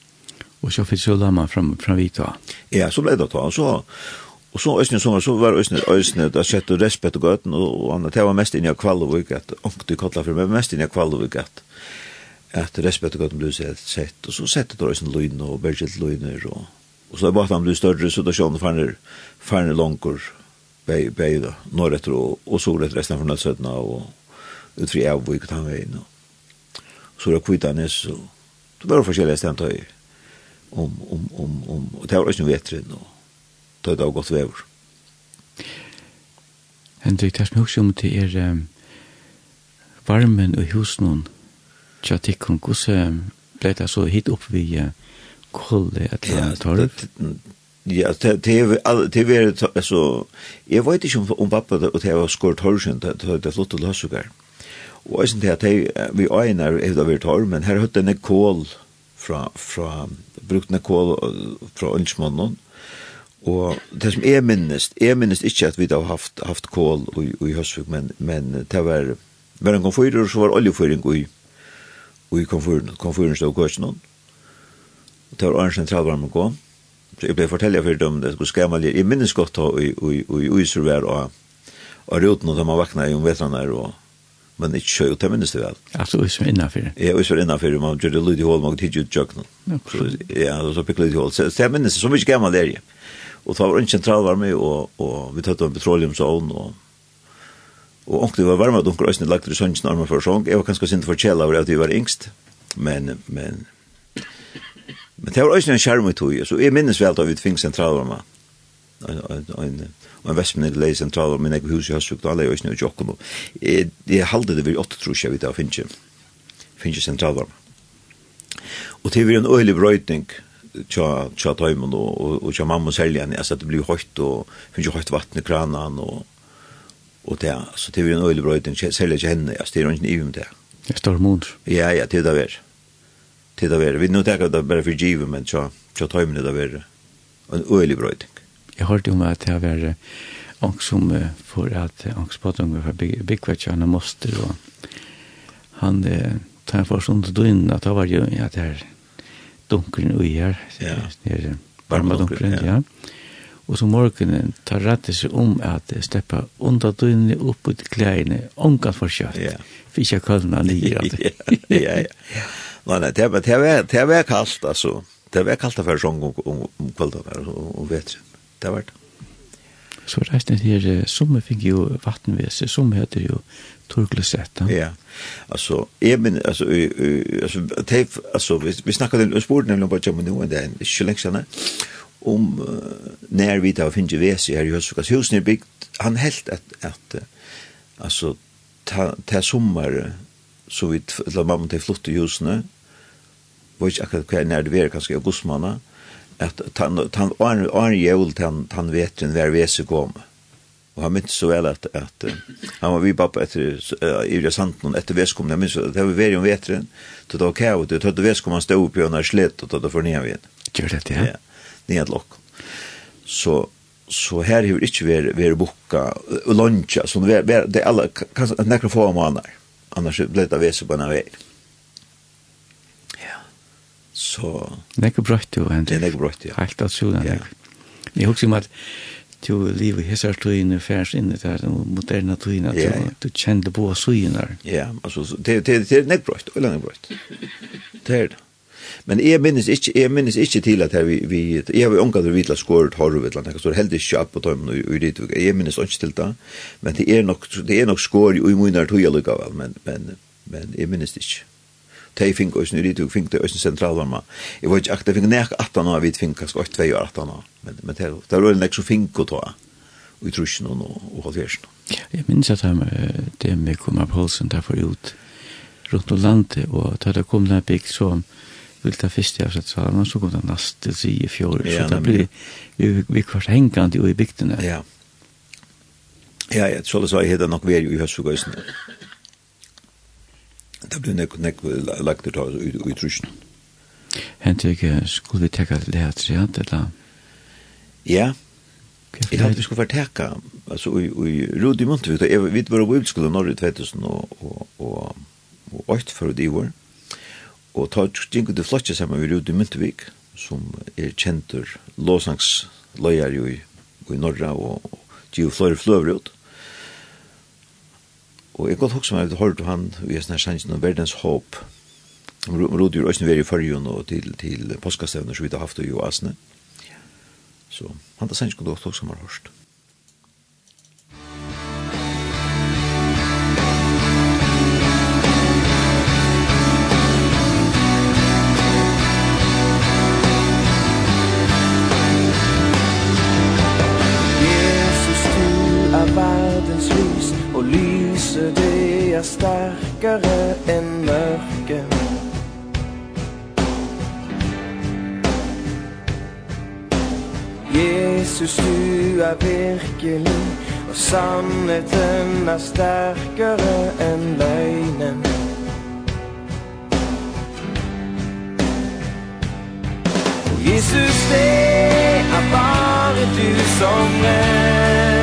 Och så fick så lamma fram från Vita. Ja, så blev det då så Og så Østene som så var Østene, Østene, da sett og respekt og gøten, og han, det var mest inn i Kvallovik, at du kallar for meg, mest inn i Kvallovik, at, at respekt og gøten blev sett, sett, og så sett det Østene Løyne og Bergilt Løyne, og, og så er han blev større, så da sjående farner, farner langer, bei, bei norr efter och och så det resten från Nødsøtna, och utfri av avvik og tanveien, og så er det kvittanes, så det var forskjellige stemt høy, om, om, om, om, og det var ikke noe vetre nå, det var godt vever. Hendrik, det er husker om til er um, varmen og husen tja tikkun, hvordan ble det så hit opp vi uh, kolde et eller annet torv? Ja, det er vært, altså, jeg vet ikke om, om pappa og det var skåret torvsyn, det var flott og løsugar. Og jeg synes det at vi øyner er det vært torv, men her høyt en kål fra, fra brukt en kål fra ønsmannen, og det som er minnest, er minnest ikke at vi da har haft, haft kål i, i Høsvik, men, men det var, var en konfyrer, så var oljefyring i, i konfyren, konfyren stod køsene, og det var Arnsen Tralvarmen gå, så jeg ble fortellet for dem, det skulle skremme litt, jeg minnes godt da i, i, i, i, i, og, og, i, og, i, i, i, i, i, i, og, men ikke kjøy, og det minnes det vel. Altså, vi som er innenfor. Ja, vi som er innenfor, man gjør det lyd i hål, man tidlig ut jøkken. Ja, og så pikk lyd i hål. Så det minnes det, så mye gammel er jeg. Og det var en sentralvarme, og, og vi tatt om petroleumsovn, og Og onkel var varma dunker øsne lagt i sønns normer for sånn. Jeg var kanskje sint for kjela over at vi var yngst. Men, men, men det var øsne en skjerm i tog. Så jeg minnes vel at vi fink sentralvarma en en en en vestmen vestmennig leie sentral, men jeg hus i Høsvik, alle er jo ikke noe jokken. Jeg halde det vi åtte tror jeg vi da Finche, Finche sentralvarme. Og det var en øyelig brøytning tja tja tøymon og og og tja mamma seljan altså det blir høgt og finnes jo høgt vatn i kranen og og det så det blir en øylig brøyting selja ikke henne altså det er ikkje ivum det Det står mot. Ja ja det der ver. Det der ver. Vi nå tenker det bare for givet men tja tja tøymon det ver. En øylig brøyting. Jeg hørte om at jeg var ångs som for at ångs på at unge var byggvært han måste og han tar for sånt døgn at det var jo at det er dunkeren ui her det er varma dunkeren ja og så morgenen tar rattet seg om at steppa under døgnene opp ut klærne ångan for kjøtt ja. for ikke kølna nye ja, ja, ja. Nei, nei, det var, det var, det var kallt, altså. Det var kallt for sånn om kvelden, og vet ikke det var det. Så resten her, som fikk jo vattenvese, som heter jo Torglesetta. Ja, altså, jeg men, altså, altså, det, altså vi, vi snakket om sport, nemlig om bare jammen nå, det er ikke lenge siden, om når vi da finner vese her i Høsvukas husen er bygd, han helt at, at altså, ta, ta sommer, så vi, eller mamma, de flott i husene, var ikke akkurat hva jeg nærde vi er, kanskje augustmåned, at han han var jul han han vet när vi kom. Och han minns så väl att att han var vi pappa efter i det sant någon efter väskom när minns det var väl om vetren då då kaot då då väskom han stod upp i när slett och då för ner vid. Gör det ja. Ja. Ned lock. Så så här hur inte vi vi boka luncha så det alla kan några få månader annars blir det väskom på en väg. Så... Nekker brøtt jo, Henrik. Det er nekker brøtt, ja. Helt at sånn, Ja. Jeg husker om at du liv i hessar tøyene færs inn i det her moderne tøyene, at yeah. du, du kjente på søyen der. Ja, altså, det, det, det er nekker brøtt, eller nekker brøtt. Det er det. Men jeg minnes ikke, jeg minnes ikke til at vi, vi, jeg har jo omgatt vi til skåret har horv, eller noe, så er heldig ikke opp på tøymen og i ditt, jeg minnes ikke til det, men det er nok, det er nok skår i munner tøy lukka, men, men, men jeg minnes ikke de fink oss snur i tog fink det østen sentralvarma. Jeg var ikke akkurat, jeg fink nek 18 år, vi fink kanskje 8, 2 år 18 år, men, men det er jo nek som fink å ta, og i trusjen og, og halvfjersen. Jeg minns at han, det med Kumar Poulsen der derfor ut rundt om landet, og da det kom den bygg så vil ta fyrst i avsett salen, og så kom det nast til si i fjor, så det blir vi, vi kvart hengande i bygdene. Ja, ja, ja, så det sa jeg heter nok veri i høstfugøysene. Ja det blir nek nek lagt ut av i trusjen. Hent ikke, skulle vi teka det her treant, eller? Ja, jeg hadde vi skulle teka, altså, i Rudi Muntvik, vi var på utskola Norge 2000 og og 8 for det i år, og ta gingu til flotje saman vi Rudi Muntvik, som er kjentur låsangsløyar i, i Norra, og, og, og, og, og, og, og, Og jeg godt hoksa meg at jeg hørte han i en sannsyn om verdens håp. Han rodde jo også veri i fargen og til, til påskastevner som vi har haft i Asne. Så han tar sannsyn kunne godt hoksa meg hørst. mørkere enn mørke Jesus, du er virkelig Og sannheten er sterkere enn løgnen Jesus, det er bare du som er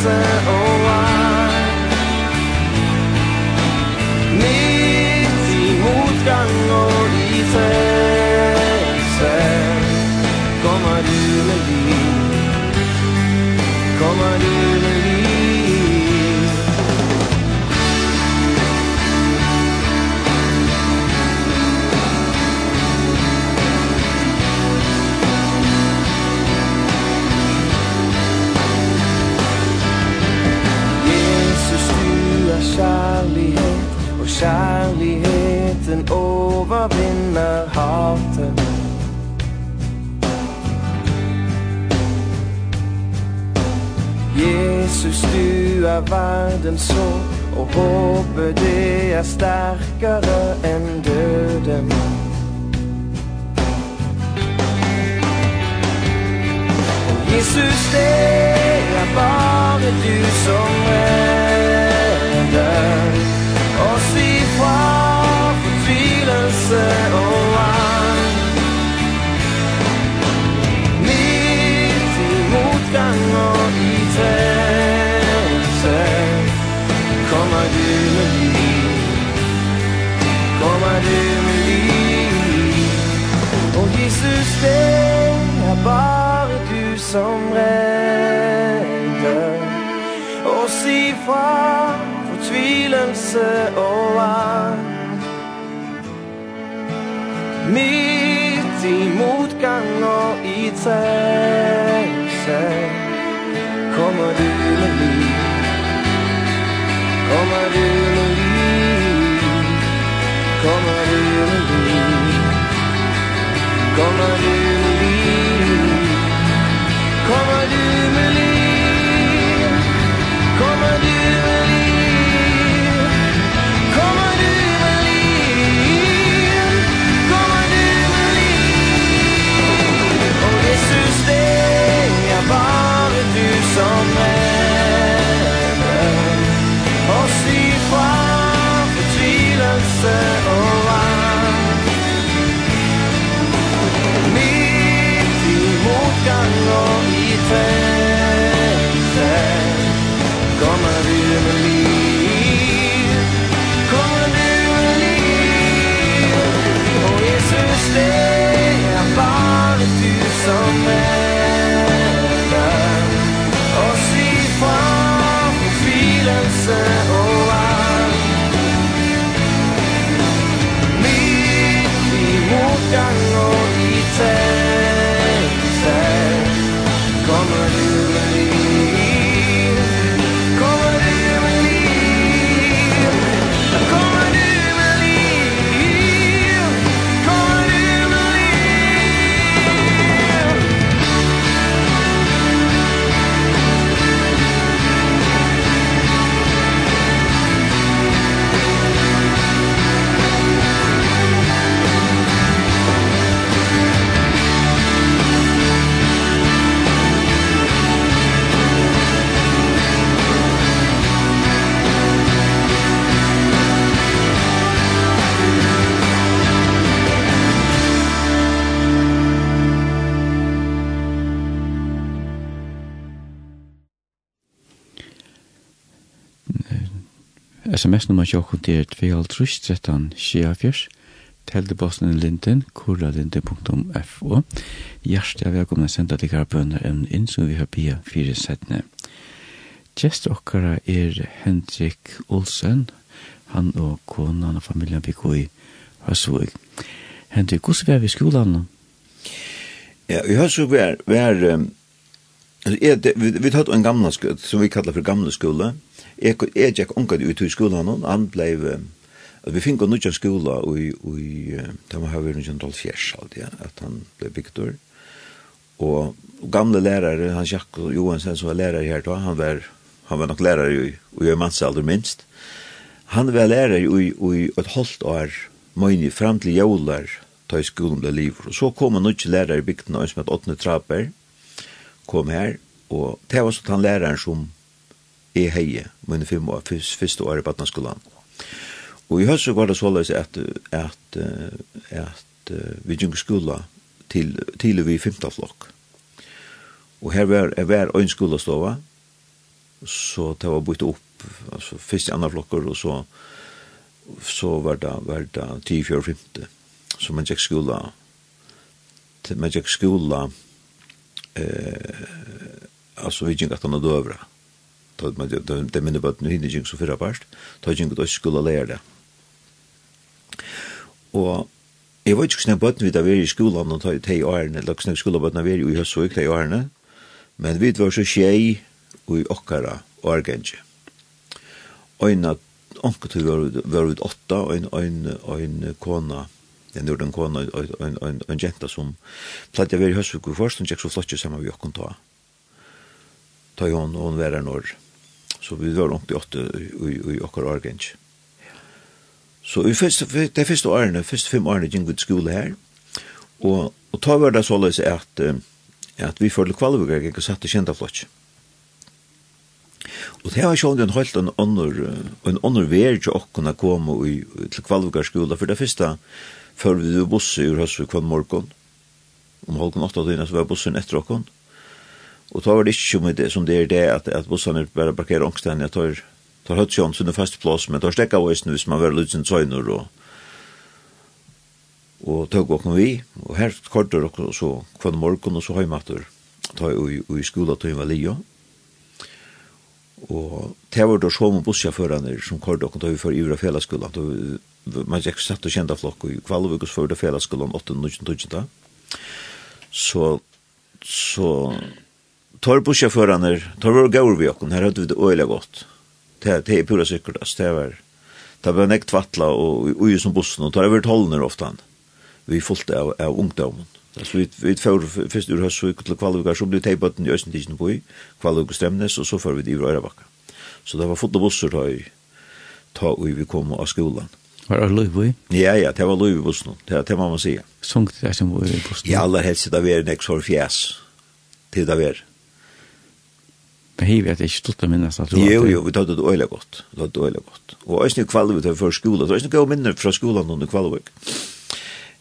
Herzen oh ein Mit die og und die Felse Komm mal du, Melin Komm mal du, Og kjærligheten overvinner hatet. Jesus, du er verdens sår Og håpet det er sterkere enn døden Jesus, det er bare du som redder. Hvor fortvilelse og vang Midt i modgang og i tævelse Kommer du med liv? Kommer du med liv? Og Jesus, det er bare du som redder. Os ifra fortvilelse og mitt i motgang og i trengse Kommer du med liv? Kommer du med liv? Kommer du med liv? Kommer du med liv sms-nummer tjokk og det er 2.13 skjefjørs, teldebossen linden, kurralinden.fo. Hjertelig er velkommen å sende til bønner en inn som vi har bia fire settene. Gjest okkara er Hendrik Olsen, han og konan og familien vi går i Høsvig. Hendrik, hvordan var vi i skolan? Ja, i Høsvig var, var um, vi, vi tatt en gamla skole, som vi kallar for gamla skole, Jeg, jeg gikk omkring ut i skolen, og han ble... vi fikk en nødvendig skole, og, og det var vi jo en dolfjers, at han ble Viktor. Og, og gamle lærere, han Jack Johansen, som var lærere her da, han var, han var nok lærere i, i mannsalder minst. Han var lærere i, i et halvt år, møyne fram til jævlar, ta i skolen ble livet. Og så kom han ikke lærere i bygden, og som het Åtne Traper, kom her, og det var sånn han læreren som jeg heie mine fem år, første år i skolan. Og i høst så var det såleis at, at, at, at vi gikk skola til, til vi i femta flokk. Og her var, var en skolastova, så det var bytt opp, altså først i andre flokker, og så, så var det, var det 10, 4, 5. Så man gikk skola, man gikk skola, eh, altså vi gikk at han hadde øvret ta man det minne bort nu hinner så förra bast ta jag inte skulle lära det och Jeg var ikke snakk bøtten vidt av er i skolan og tog i årene, eller snakk skolan bøtten av er i høstvøk i årene, men vi var så tjei og okkara årgenge. Øyna, onke tog var ut åtta, og en kona, en den kona, og en jenta som platt jeg var i høstvøk i først, hun tjekk så flott saman vi okkon ta. Ta i hon, og hon var. Så vi var rundt i åtte i i okkar årgjensk. Så i første, de første årene, første fem årene gikk vi til skole her, og, og ta var det såleis at, at vi følte kvalvugger gikk og satt i kjenta flott. Og det var sjån en helt en ånder, en ånder ver til åkken å komme i, til kvalvugger skole, for det første før vi var busse ur høst kvann morgen, om halvkon åtta døgnet så var bussen etter åkken, og Og da var det ikke med det som det er det at, at bussene bare parkerer ångstene, jeg tar, tar høtsjån sin fast plass, men tar stekka veisen hvis man var litt lutsen søgner og og tog åkken vi, og her kortet og så kvann morgen og så høymatter ta i, i skola til var lio og det var da så med bussjåførene som kortet åkken tog for ivra fjellasskolan man gikk satt og kjente flokk i Kvalvøkos for det fjellasskolan 8-19-20 så så tar bussjåførene, tar våre gaur vi okken, her hadde vi det øyelig godt. Det, det er pura sikkert, altså, det var, det var nekt vattla og ui som bussen, og tar over tolner ofta han. Vi fulgte av, av ungdommen. Altså, vi, vi fjør først ur høstsvik til Kvalvukar, så ble teibøtten i Østentidsen på i, Kvalvukar stemnes, og så før vi det i Røyrabakka. Så det var fullt av busser da, ta ui vi kom av skolan. Var det Løyvøy? Ja, ja, det var Løyvøy bussen, det, det må man sige. Sungt det som var i bussen? Ja, aller helst det var en eksor fjes, det det var. Men hei vi at jeg ikke stått å minnes at du Jo, jo, vi tatt det øyla godt. Vi tatt det øyla godt. Og æsne kvalvet her før skola. Det var æsne gode minner fra skolan under kvalvet.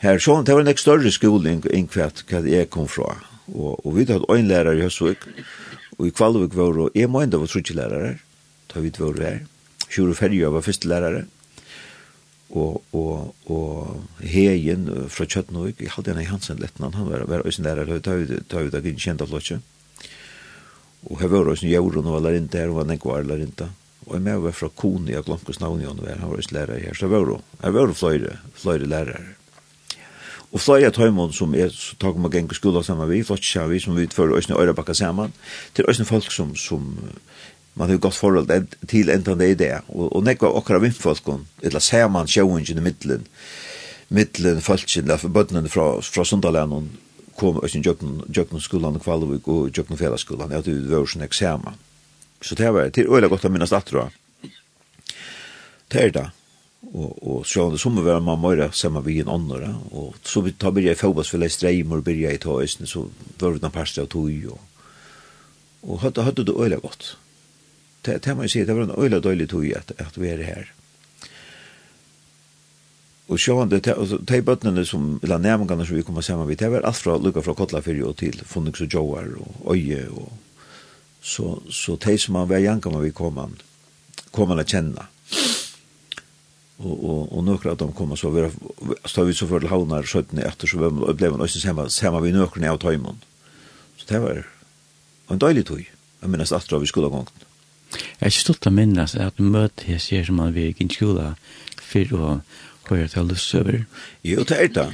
Her, sånn, det var en større skole enn kvart hva jeg kom fra. Og, og vi tatt en lærer i Høsvik. Og i kvalvet var det, jeg må enda var trutje lærere. Da vi var her. Sjur og Ferja var første lærere. Og, og, og Hegen fra Kjøttenhøyk, jeg hadde en i Hansen lettene, han var, var øyne lærere, da vi da gikk kjent av flottet. Og her var også en og var inte her, og var nekvar eller inte. Og jeg med var fra Kone, jeg glemte hos navn i ånden, han var også lærere her. Så jeg var, jeg var flere, flere lærere. Og flere av tøymon som er, så tar man geng skola sammen vi, flott kjær vi, som vi utfører òsne øyrepakka sammen, til òsne folk som, som man har gått forhold til enda det i det. Og, og nekva okra vindfolkon, eller saman sjøvingen i middelen, middelen, middelen, middelen, middelen, middelen, middelen, middelen, middelen, kom ösen jøkken, jökn skolan och kvalvik og jøkken fela skolan att det var sånn examen. Så det var til øyla till öle gott att minnas Det er Tärda Og, og så det som var mamma och samma vi en annan Og så vi tar börja i fotbolls för Leicester och börja i ta så var det en pasta och tog och och hade hade det öle gott. Det det man ju se det var en öle dålig tog att att vi är här og sjående, de bøttene som, la nærmengene som vi kommer sammen med, det var alt fra lukka fra Kotlafyrje og til Funnings og Joar og Øye, og så, så de som man var janka med vi kom han, kom han å kjenne. Og, og, og nøkker av dem kom, så vi stod vi så for til havnar 17 etter, så ble man også sammen, sammen vi nøkkerne av tøymon. Så det var en døylig tøy, jeg minnes at vi skulle ha gongt. Jeg er ikke stolt av minnes at møte jeg ser som man vil i skola, for å hva til det alle søver? Jo, det er det.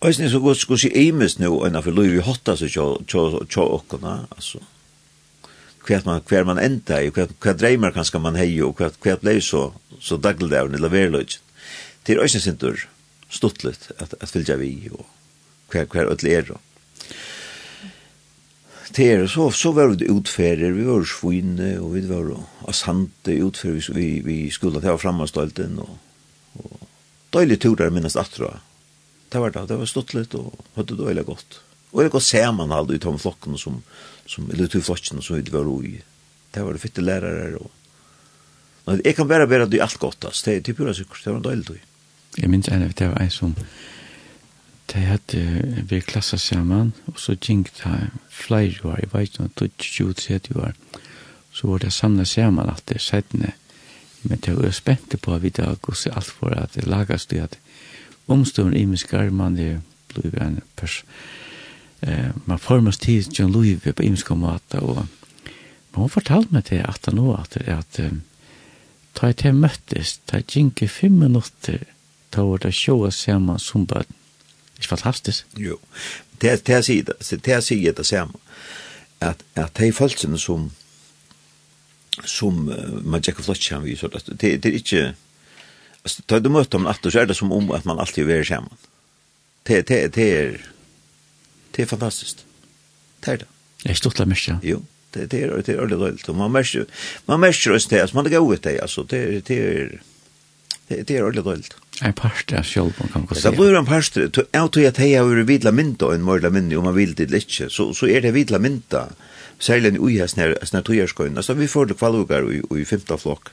Og jeg så godt skulle si Eimes nå, enn for Louis vi hotta seg til åkkerne, altså. Hver man, hver man enda i, hver, hver dreimer kanskje man hei, og hver, hver blei så, så daglig dagligdavn, eller verløyt. Til øyne sindur, stuttlet, at, at fylgja vi, og hver, hver ødel er, og ter så, så var det utfärder vi var svinne och vi var då sante utfärder vi, vi skulle ta framhåndstolten, og, og døylig turer minnes atra. Det var det, det var stått litt, og hadde det døylig godt. Og det går ser man aldri ut av flokken som, som eller ut av flokken som vi var i. Det var det fitte lærere, og Nei, jeg kan bare være at det er alt godt, det er pura sikkert, det var en døylig tøy. Jeg minns en av det var en som Det hadde vi klassa sammen, og så gikk det flere år, jeg vet ikke, 20-30 år. Så var det samlet sammen at det sættene, men det var spent på at vi da gos i alt for at det lagas det at omstående i min skarman det blir en person. eh, man formas tid John Louis på imiska måte og men hun fortalte meg til at nå at, at um, ta jeg til møttes ta jeg gikk fem minutter ta var det sjåa saman som bøtten Ikke fantastisk? Jo. Det er sier det, det samme. At, at de følelsene som som uh, man Jack flott kjem vi så det det er ikke altså tar du møter man åter så er det som om at man alltid är samman. Det det det er, det er fantastisk. Det er det. Jeg er stort lämmer sig. Jo, det det er, det är det roligt. Man merker, man merker just det, man er gøy ut det altså, det det er, det är roligt roligt. En parste av man kan gå se. Det blir en parst, jeg tror at jeg har vært vidla mynda och en mørla mynda om man vil det litt, Så, så er det vidla mynda. særlig i ujas när, när togjerskøyen. Altså, vi får det kvallugar i, i femta flokk,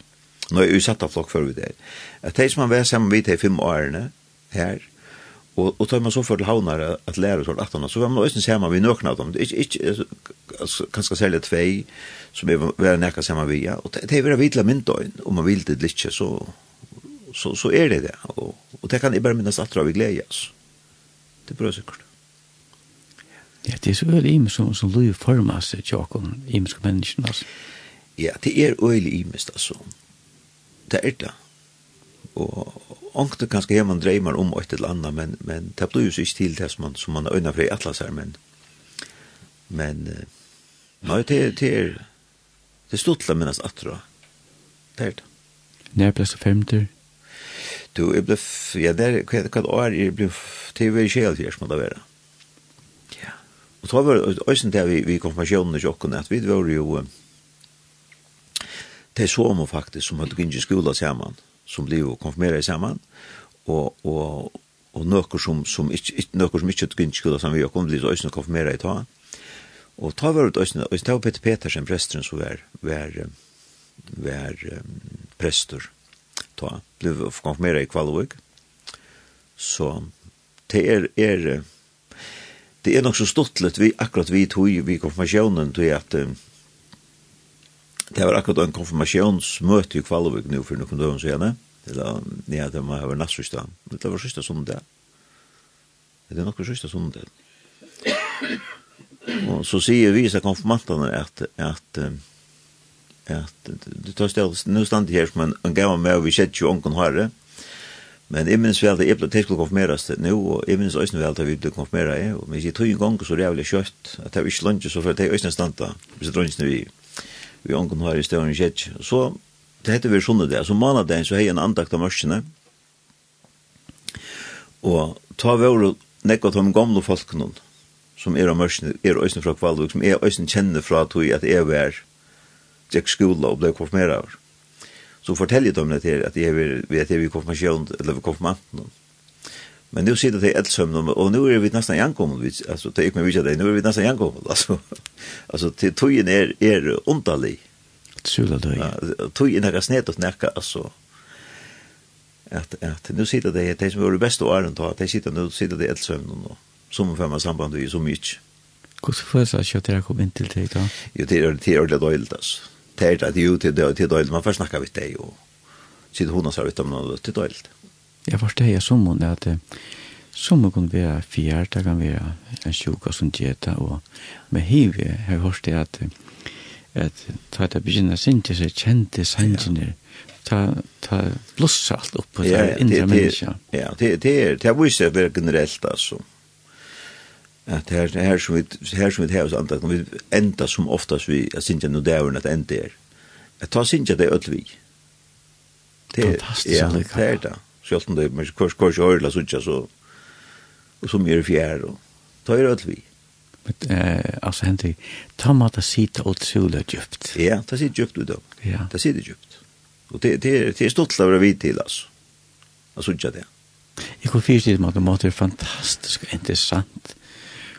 Nå er vi satt av flokk før vi der. At de som har vært sammen vidt i fem årene her, og, og tar man så for til havnar at lære til 18 så var man også sammen vi nøkna av dem. Det er ikke, ikke kanskje særlig tvei som er vært nekka sammen vi, ja. Og det er vært vidla myndøyen, om man vil det ikke, så så, så er det det. Og, og det kan jeg bare minnes at vi gleder oss. Det er bra sikkert. Ja, det er så øyelig imes som, som lov former seg til åkken, imeske menneskene, altså. Ja, det er øyelig imes, altså. Det er det. Og ångte kanskje har man dreimer om et eller annet, men, men det blir jo så ikke til det som man, som man har øyner fra i atlas her, men, men, nei, det er, det er, det er stort til å minnes at det er det. Nærplast og femter, Du, jeg ble, ja, der, hva hva år, jeg ble, det var ikke helt gjørs, må det være. Ja. Og så var det også det vi, vi konfirmasjonen i sjokken, at vi var jo, det er så man faktisk, som hadde gitt i skola sammen, som ble jo konfirmeret sammen, og, og, og nøkker som, som ikke, nøkker som ikke hadde gitt i skola sammen, vi kom til å også konfirmeret i ta. Og ta var det også, og det var Peter Petersen, presteren, som var, var, var, var prester, ta blev konfirmera i Kvalvik. Så det är är det är nog så stortligt vi akkurat vi tog vi konfirmationen tog att det var akkurat en konfirmationsmöte i Kvalvik nu för någon dag sedan. Eller ja, det var över nästa Det var sista söndag. Det är nog sista söndag. Och så säger vi så konfirmanterna att att at du tar stels, nu stand her som en, en gammel med, og vi sett jo onken harre, men jeg minns vel at jeg ble til å konfirmeres det nå, og jeg minns også vel at vi ble konfirmeret jeg, og men jeg tog en gang så rævlig kjøtt, at jeg ikke lønner så for at jeg også standa, hvis jeg drønner vi, vi onken harre i stedet og sett, så det heter vi sånne det, så manadagen så har jeg en andakt av mørkene, og ta våre nekva til de gamle folkene, som er av mørkene, er også fra Kvalvik, som er også kjenner fra at jeg er gikk skola og ble konfirmeret. av. Så forteller de det til at jeg vet jeg vi konfirmasjon, eller konfirmanten. Men nu sitter det ett sömn og nu er vi nesten gjenkommet, altså, det er ikke med vilka det nu er vi nesten gjenkommet, altså. Altså, til togjen er, er underlig. Sula døy. Ja, tojen är snedt og näka altså. At, at nu sitter det de som er det beste åren då att sitter nu sitter det ett sömn og som för man samband i så mye. Hvordan føles det at jeg kom inn til dig da? Jo det er det är det då alltså det at jo til det til døgnet, man først snakka vi det jo. Sitt hun har ut om noe til døgnet. Jeg forstår jeg som hun at som hun kan være fjert, det kan være en sjuka som gjeta, og med hiv, jeg har hørt det at at ta det begynner sinte seg kjente sangene, ta, ta blussa alt opp på det indre menneska. Ja, det er, det er, det er, det er, det er, det er, det er, at her, her som vi her som vi har oss antakna, vi enda som oftast vi at sinja no dævren at enda er. At ta sinja det ødvig. Det er ja, det er det. Sjølt om det er kors kors øyla sunja så og så mye fjær og ta er vi Men eh, altså Henrik, ta mat at sita utrolig djupt. Ja, det sitter djupt ut da. Ja. det sitter djupt. Og det, det, det er stolt av å vite til, altså. Jeg sunja det. Jeg kunne fyrst i det, man, det er fantastisk interessant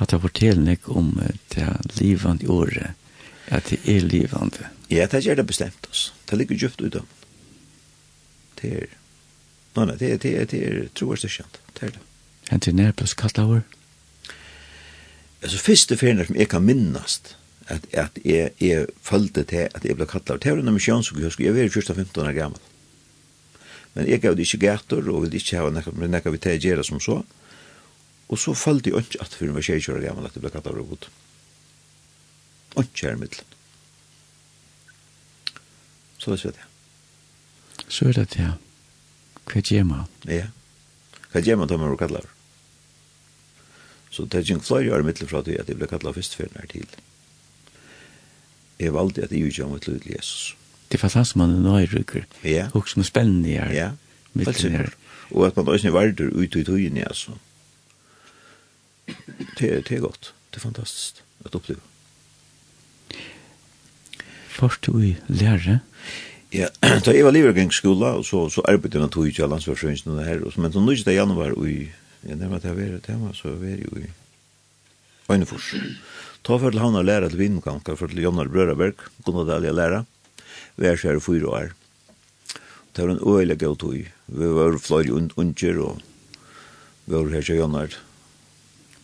at jeg forteller meg om det livende året, at det er livende. Ja, det er det bestemt oss. Det ligger djupt ut av. Det er, nei, nei, det er, det er, det er troer styrkjent. Det er det. Hent til nærpest kattlaver? Altså, første ferien som jeg kan minnast, at, at jeg, jeg følte til at jeg ble kattlaver, det var en misjonsukhøsk, jeg husker. Jeg var 14-15 år gammel. Men jeg gav det ikke gator, og ville ikke ha nekka vi til å gjøre som så. Og så følte jeg ikke at for meg tjejkjører gammel at det ble kattet robot. god. Ikke her i middelen. Så vet jeg det. Så er det det, ja. Hva gjør man? Ja. Hva gjør man da man blir kattet? Så det er ikke flere år i middelen fra det at jeg ble kattet over først ferien her til. Jeg valgte at jeg gjør meg til Jesus. Det er fantastisk man er nøyrykker. Ja. Og som er spennende her. Ja. Middelen her. Og at man også er verder ut i tøyene, altså. Ja det, er, det er godt. Det er fantastisk at oppleve. Først du i lærer? Ja, da jeg var livergangsskola, og så, så arbeidde jeg tog ikke av landsforsøringen og det her, og, men så nødde jeg det januar, i, jeg nærmer at jeg var et tema, så var jo i Øynefors. Ta for til han og lærer til Vindkanker, for til Jonar Brøraberg, Gunnar det alle Vi er seg i fyra år. Det var en øyelig gøy tog. Vi var flere unger, og vi var her til Jonar,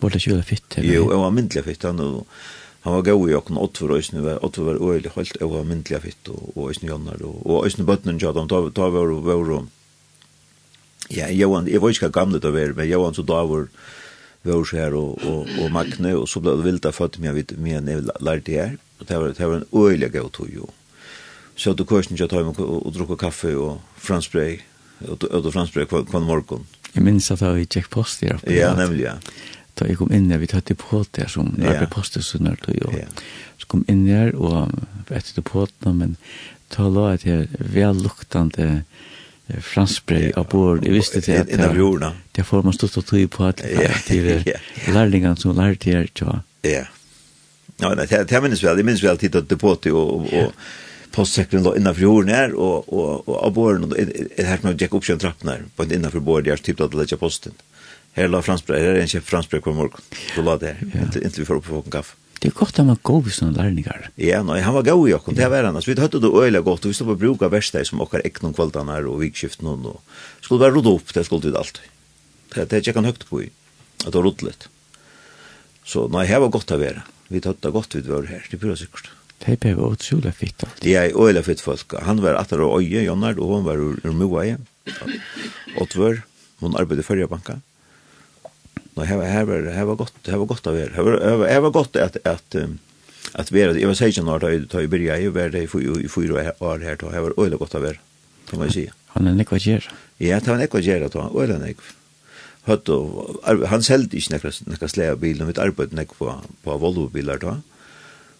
Var det kjøle fitt? Jo, jeg var myndelig fitt. Han, og, han var gøy i åkken Ottvar, og Øysene var, Ottvar var øyelig holdt. Jeg var myndelig fitt, og, og Øysene Jannar, og, og Øysene Bøtnen, ja, da var det var Ja, Johan, jeg var ikke gamle da var, men Johan så da var var så her, og, og, og Magne, og så ble det vilt av født med en lærte her, og det var, det var en øyelig gau tog jo. Så du kursen jag tar mig og dricka kaffe og franspray og, og franspray kvar kvar morgon. Jag minns att jag gick post oppe. Ja, nemlig, Ja da jeg kom inn her, vi tatt i påte her som ja. arbeid postet sånn her, og ja. så kom inn her, og etter til påte, men ta la et her velluktende franskbrei av bord, jeg visste til at det, det får man stått og tog på at ja. det er lærlingene som lærte her, ja. Ja, ja, det det minnes vel, det minnes vel tid at det påte, og, og, postsektorn då innanför jorden her, og, og, og av borgen og det er her som jeg gikk opp kjønn trappen her, på en trapp när jeg har typt at det att posten. Mm. Her la franskbrød, her er en kjøpt franskbrød hver morgen. Så la det her, inntil, inntil vi får opp på en kaffe. Det er godt han var god i sånne lærninger. Ja, nei, han var god i okken, det var han. Vi hadde det øyelig godt, og vi stod på å bruke verste som okker ekne om kveldene her, og vikskiften og noe. Skulle bare rodde opp, det skulle vi alltid. Det, det er ikke han høyt på i, at det var rodde litt. Så nei, her var godt å være. Vi hadde det godt vi var her, det burde sikkert. Det ble jo utrolig fitt alt. Ja, øyelig fitt folk. Han var atter og øye, Jonnard, og hun var ur, ur Moaie. Og tvør, hun arbeidde i Førjebanka. Nei, her var her var her var gott, her var gott av er. Her var her var gott att att att vara det var säkert när det tar ju börja ju var det för i fyra år här då. Här var öle gott av er. Kan man säga. Han är nekva ger. Ja, det var nekva ger då. Öle nek. Hött och han sålde ju nekva nekva släga bilen med arbete nek på på Volvo bilar då.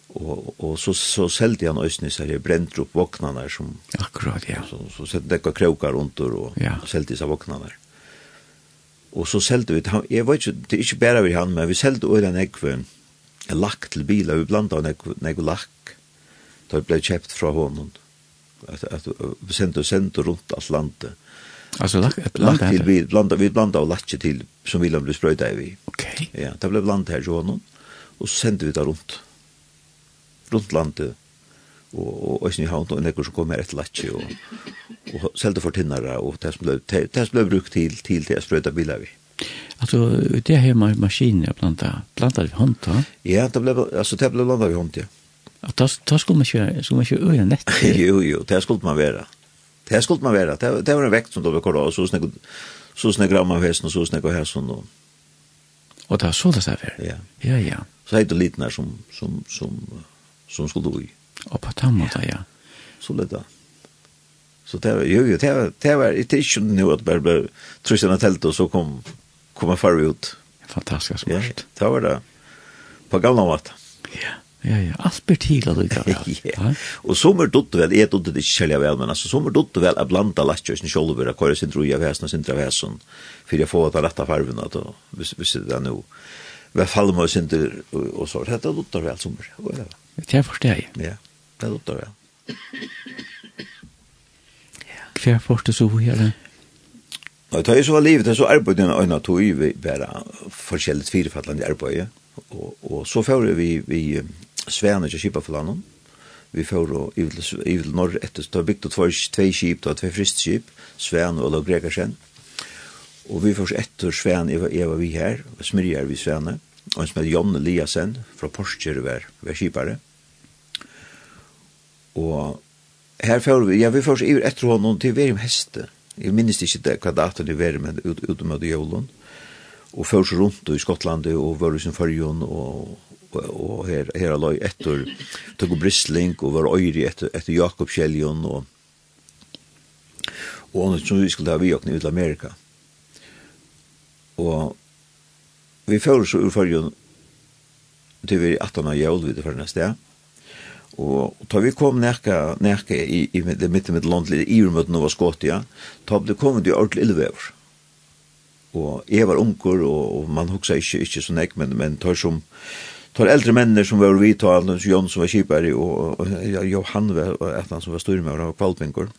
Och och så så sålde han ösnis här i Brentrup våknarna som Akkurat ja. Så så sätter det krokar runt och sålde dessa våknarna. Ja. Og så selte vi, han, jeg vet ikke, det er ikke bare vi han, men vi selte øyne nekve, lakk til bilar, vi blanda nekve, nekve lakk, da vi ble kjept fra hånden. At, at, vi sendte og sendte rundt alt landet. Altså lakk, lakk til bil, blanda, vi blanda og lakk til, som William ble sprøyta i. vi. Ok. Ja, det ble blanda her til hånden, og så sendte vi det rundt. Rundt landet, og og sin hand og nekkur som kom her et latje og og seldu for tinnara og det som blev det som blev brukt til til til sprøyta bilar vi. Alltså det här med maskiner planta planta vi hand då. Ja, det blev alltså det blev landa vi hand ja. Att tas tas skulle man köra skulle man öra nett. jo jo, det skulle man vara. Det skulle man vara. Det det var en vekt som då vi kollade så snakk så snägg gramma hästen og så snägg och hästen och Och det har såldes här. Ja. Ja, ja. Så heter det lite när som som som som skulle du. i. Og på den måten, ja. Så litt da. Så det var, jo, jo, det var, det var, det er ikke noe at bare ble trusen av teltet, og så kom, kom en farve ut. Fantastisk smart. Ja, det var det. På gamla måte. Ja, ja, ja. Alt blir tidlig at du kan Ja. Og så sommer dutt vel, jeg dutt det ikke kjellig vel, men altså, så sommer dutt vel er blanda lastkjøsen kjolver, og køyre sin droja vesen og sin travesen, for jeg får ta rette farven, at og, hvis, hvis det er noe, hva faller meg og sin og og så, det er dutt vel som sommer. Det er forstår jeg. Ja. Det lukter vel. Hva er første så hun gjør det? Og det er så var livet, det er så arbeidet en øyne tog vi bare forskjellig tvirfattende arbeid. Og, og så fører vi, vi svene til Kipafalanen, for landet. Vi fører i vil norr etter, det er bygd og tvei kjip, det er tvei frist skip svene og grekersen. Og vi fører etter svene, jeg var vi her, smyrjer vi svene, og en som heter Jonne Liasen fra Porsche, var, var kjipare. Og her får vi, ja, vi får iver etter honom til verim heste. Jeg minnes ikke det, hva datan er men ut, ut møte jævlen. Og får rundt i Skottlandet og var i sin fargen og, og, og her, her er løy etter tog bristling og var øyri etter, etter Jakob Kjellion og og annet som vi skulle ha vi åkne ut til Amerika. Og vi får så ur fargen til vi 18 av jævlen vi det fyrir neste, ja Og, og da vi kom nærka, nærka i, i det midten med landlige i urmøtten over Skåtia, da ble kommet i ordentlig illevever. Og jeg var unger, og, og man hoksa ikke, ikke så nek, men, men tar som tar eldre människor som var vi tar Anders Jon som var skipare og, og ja, Johan var et han som var styrmare med var kvalpinkor.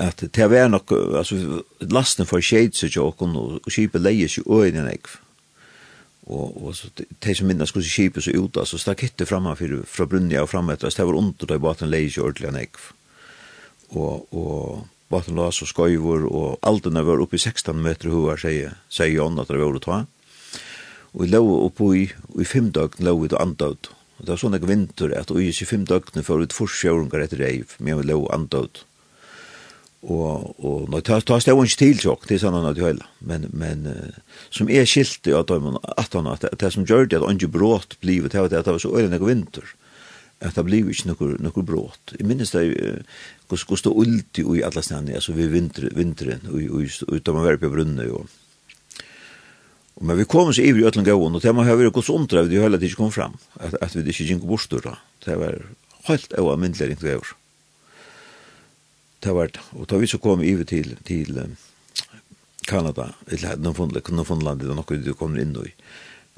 At det var nok altså lasten for shades og jo kon og skipe leies jo øyne nek og, og så de som minnes skulle skipet så ut, så stakk hitte framme for, fra Brunja og framme etter, så det var ondt da i baten leie ikke ordentlig enn ekv. Og, og baten la så skøyvor og aldene var oppe i 16 meter hva, sier, sier Jon at det var å ta. Og jeg lå oppe i, i fem døgn lå vi og andød. Og det var sånn ek vinter at og i fem døgn for ut forsjøringar etter reiv, men jeg lå andød og og nei ta ta ikke til jokk til sånn at høla men men uh, som er skilt at dømmen at han at det som gjorde at onge brått bliv det at det var så øyne vinter at det blir ikke noe noe brått i minst det kos skulle stå ult i alla stanna altså vi vinter vinteren og og utom å være på brunne og Og men vi kom så ivrig ötlen gåon, og det man høyver gos ondra vi det jo heller ikke kom fram, at, at vi ikke gikk bort da. Det var helt av myndelig ringt det var, og da vi så kom iver til, til um, Kanada, eller Nordfondland, Nordfondland, det er noe du kommer inn i,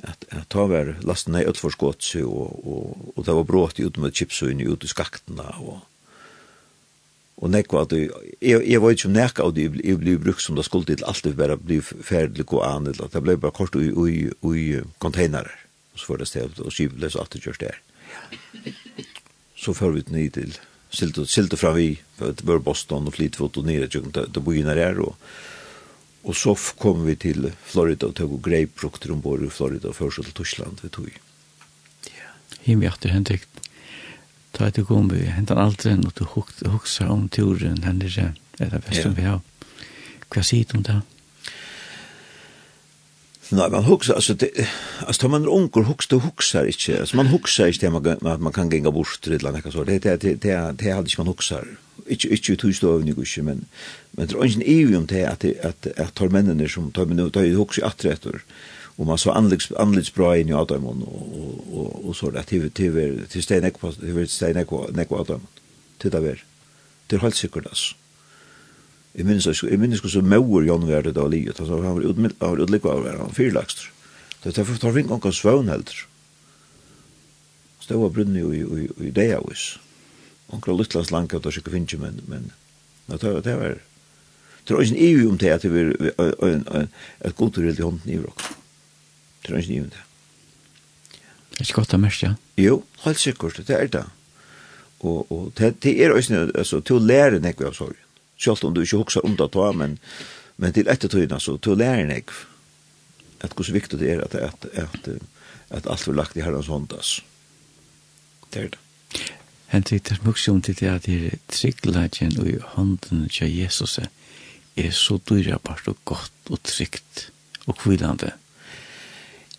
at, at ta var lasten i Øtforskåtse, og, og, og det var brått ut med chips og inn ut i skaktene, og, og nekva at jeg, jeg var ikke som nekka og jeg, ble brukt som det skulle til alt det bare bli ferdig og an eller det ble bare kort i containerer og så var det stedet og skipet ble så at det kjørt der så får vi ned til siltu siltu fra vi bør Boston og Fleetwood og nere tjukken det byene der og og så kom vi til Florida og tog greipbrukter ombord i Florida og først til Tyskland vi tog ja. Him hjertet hentet ta et kom vi hentet den og du huksa om turen hentet etter vesten vi har hva sier du om det? Nej, man huxar, alltså, det, alltså tar man unger huxar, det huxar inte. Alltså man huxar inte att man, man kan gänga bort eller något så. Det, det, det, det, det är man huxar. Inte, inte ut hus ni men, men det är inte evig om det att, att, att, tar männen som tar men tar ju huxar att rätt och man så anligs anligs bra in i Adam och och och, så där till till till Stenek på till Stenek och Neko Adam till där. Det är helt säkert alltså. Jeg minnes ikke, jeg minnes ikke så mauer Jan Verde da livet, altså han var utmiddel, av var utlikva av han fyrlagster. Det er for tar vink onka svøvn heldur. Så det var brunni i, i, i dea hos. Onka luttlands at det ikke finnes, men, men, det var, det var, det var ikke en iu om det at det var et godtur i hånden i vrok. Det var ikke en iu om det. Det er ikke godt å merke, ja? Jo, helt sikkert, det er det. Og, og det, det er også, altså, til å lære nekve av sorgen selv om du ikke husker om det ta, men, men til ettertøyene, så til å lære deg at hvor viktig det er at, at, at, at alt blir lagt i herrens håndas. Det er det. Hent i det muksjon til det at det er tryggleggen og i hånden til Jesus er så dyrabart og godt og trygt og kvilande.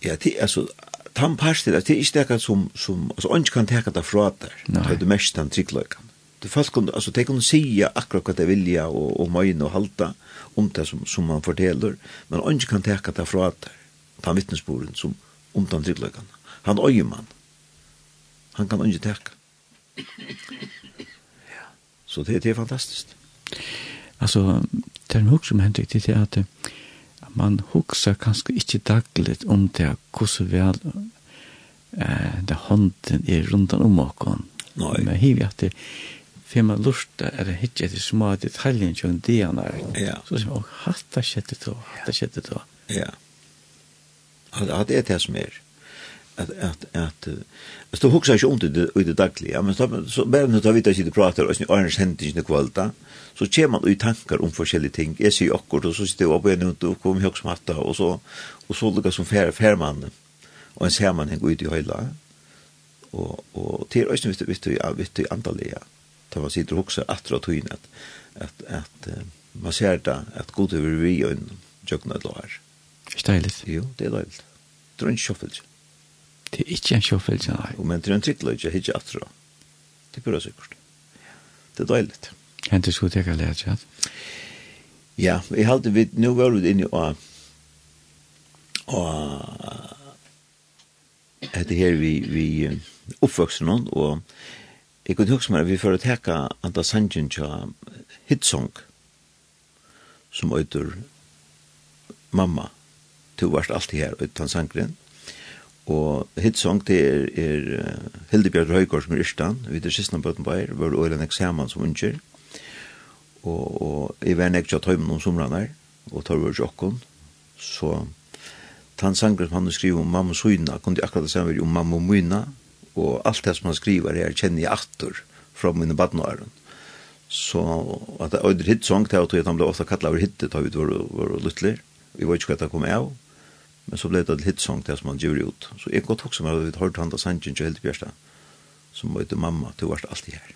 Ja, det er altså, tan parstil, det er ikke det som, som altså, ånd kan teka det fra der, det er det mest den tryggløyga folk kunde alltså det kunde säga akkurat vad det vilja och och möjn och halta om det som som man fortäller men han kan ta det från att ta vittnesbörden som om den tryggläggan. Han öjer man. Han kan inte ta Ja. Så det, det är fantastiskt. Alltså det är nog som händer det det att man hugsar kanske inte dagligt om det hur så väl eh, det hånden är runt om och Nei. Men hiv at det för man lusta är det hittar det små detaljer som det är när. Ja. Så som och hatta köttet då, hatta köttet då. Ja. Att det är det som är att att att stå huxar ju inte det i det dagliga men så så bara när vi tar sig det pratar och så är det hänt inte kvalta så kör man ut tankar om olika ting är så akkurat och så sitter jag på en och kommer ihåg smatta och så och så lukar som fär färman och en ser man en går ut i hela och och till oss nu visst du ja visst antaliga det man sitter också att dra tog in att att uh, man ser det att god över vi och en jökna lår. Stejligt. Jo, det är dåligt. Det är en shuffle. Det är inte en shuffle, nej. Och men det är en tricklöjt, jag hittar att dra. Det är bra säkert. Det är dåligt. Kan du skulle jag lärt sig? Ja, vi hade vi nu var vi inne och och det här vi vi uppvuxen och Jeg kunne huske meg at vi får teka anta sangen tja hitsong som øyder mamma. To varst alltid her utan sangren og hitsong det er, er Hildebjørn Høygaard som er yrstan. Vi er siste bøten på her var øyla nek saman som unger og, og jeg var nek tja tøymen om somran her og tar vare jokkon så tan sangren som han skriver om mamma søyna kunne jeg akkurat samme om mamma møyna og alt det som han skriver er kjenner jeg atter fra mine badnåren. Så at det øyder hitt sång til at han ble ofte kallet over hittet da vi var, var luttler. Vi var ikke hva det kom av, men så ble det et hitt sång til som han gjør ut. Så jeg godt også med at vi har hørt han da sannsyn til Hildebjørstad, som var ute mamma, du varst alltid her.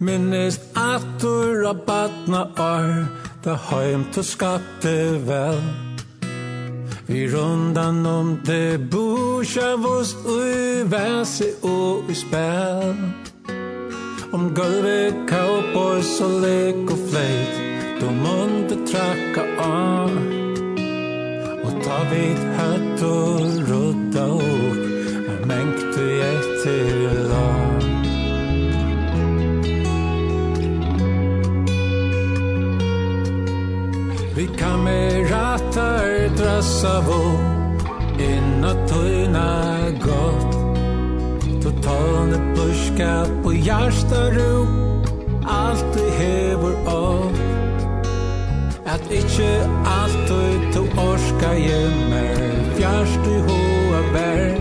Minnes atur av badna ar Da heim to skapte vel. Vi rundan om det busha vos Ui vese og i spel. Om gulve cowboys og lek og fleit Du munde trakka av Og ta vid hatt og rutta opp Er mengte etter Vi kan med rattar drassa vå Inna tøyna gott. Totalne buska på hjärsta ro. Allt du hever av At ikkje allt du to orska gjemmer Fjärst du hoa bär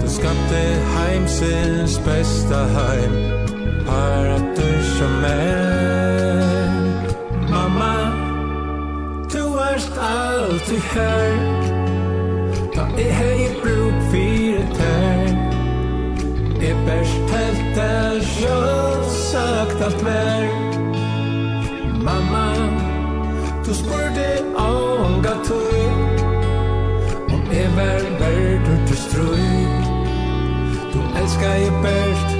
Du skapte heimsins bästa heim. Paratur som er. värst allt i här Ja, jeg har i bruk fire et her Jeg bæst helt er sjøl sagt alt mer Mamma, du spurte ånga tøy Om jeg var verdt og til strøy Du elskar jeg bæst,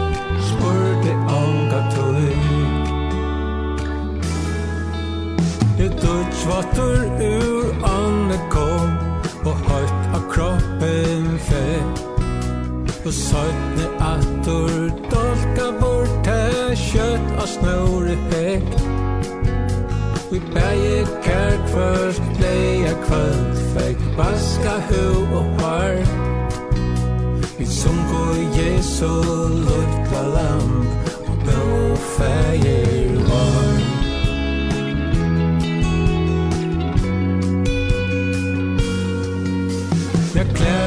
spurte ånga tøy Jeg dutch vatter ur anne kom Og høyt av kroppen fett Og søytne atter Dolka bort he Kjøtt av snore hek Vi bæje kær først Leia kvöld Fekk vaska hu og har Vi sunko Jesu Lukta lam Og blå fægir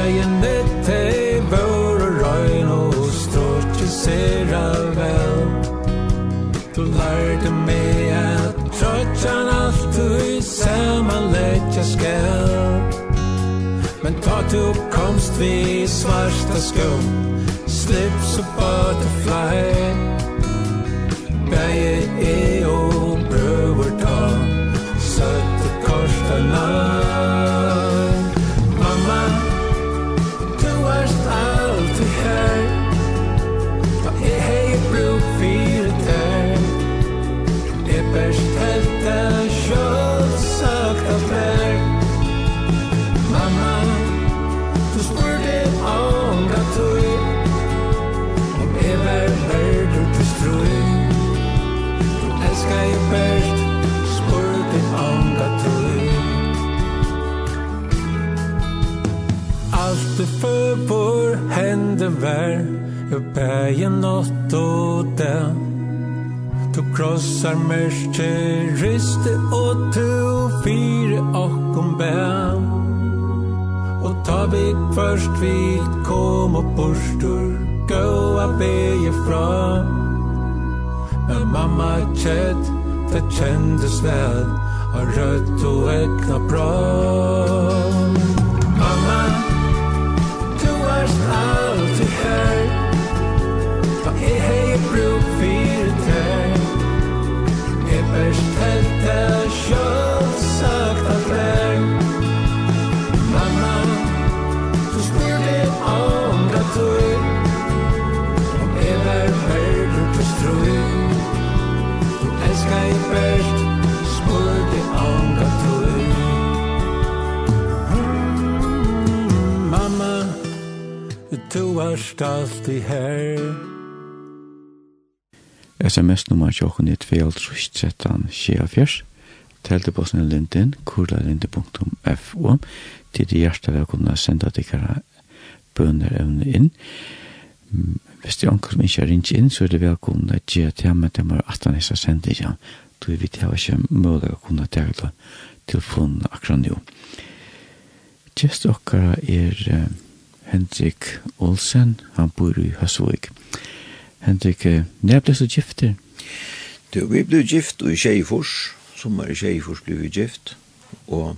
Veien ditt til vår og røgn og stråkisera vel. Du lærte meg at trøtjan alt du i saman letja skal. Men ta du komst vi svarsta skum Slips og butterfly Bæje er vär Uppe i nåt och det Du krossar mörster riste och du Fyre och om bär Och ta vi först vid Kom och borstor Gåa be fra Men mamma kjett Det kändes väl Har rött och äckna bra erst alltid her. SMS-nummer tjokken i 2.13.24 Teltebossen i Linden, kurlalinde.fo Tid i hjertet velkomna sende deg bønner evne inn. Hvis det er anker som ikke er ringt inn, så er det velkomne at jeg til ham, med dem er at han ikke sender ikke Du vet jeg ikke mulig å kunne ta til telefonen akkurat nå Gjest okkara er Hendrik Olsen, han bor i Høsvåg. Henrik, når ble så gift der? Du, vi ble gift i Kjeifors, sommer i Kjeifors ble vi gift, og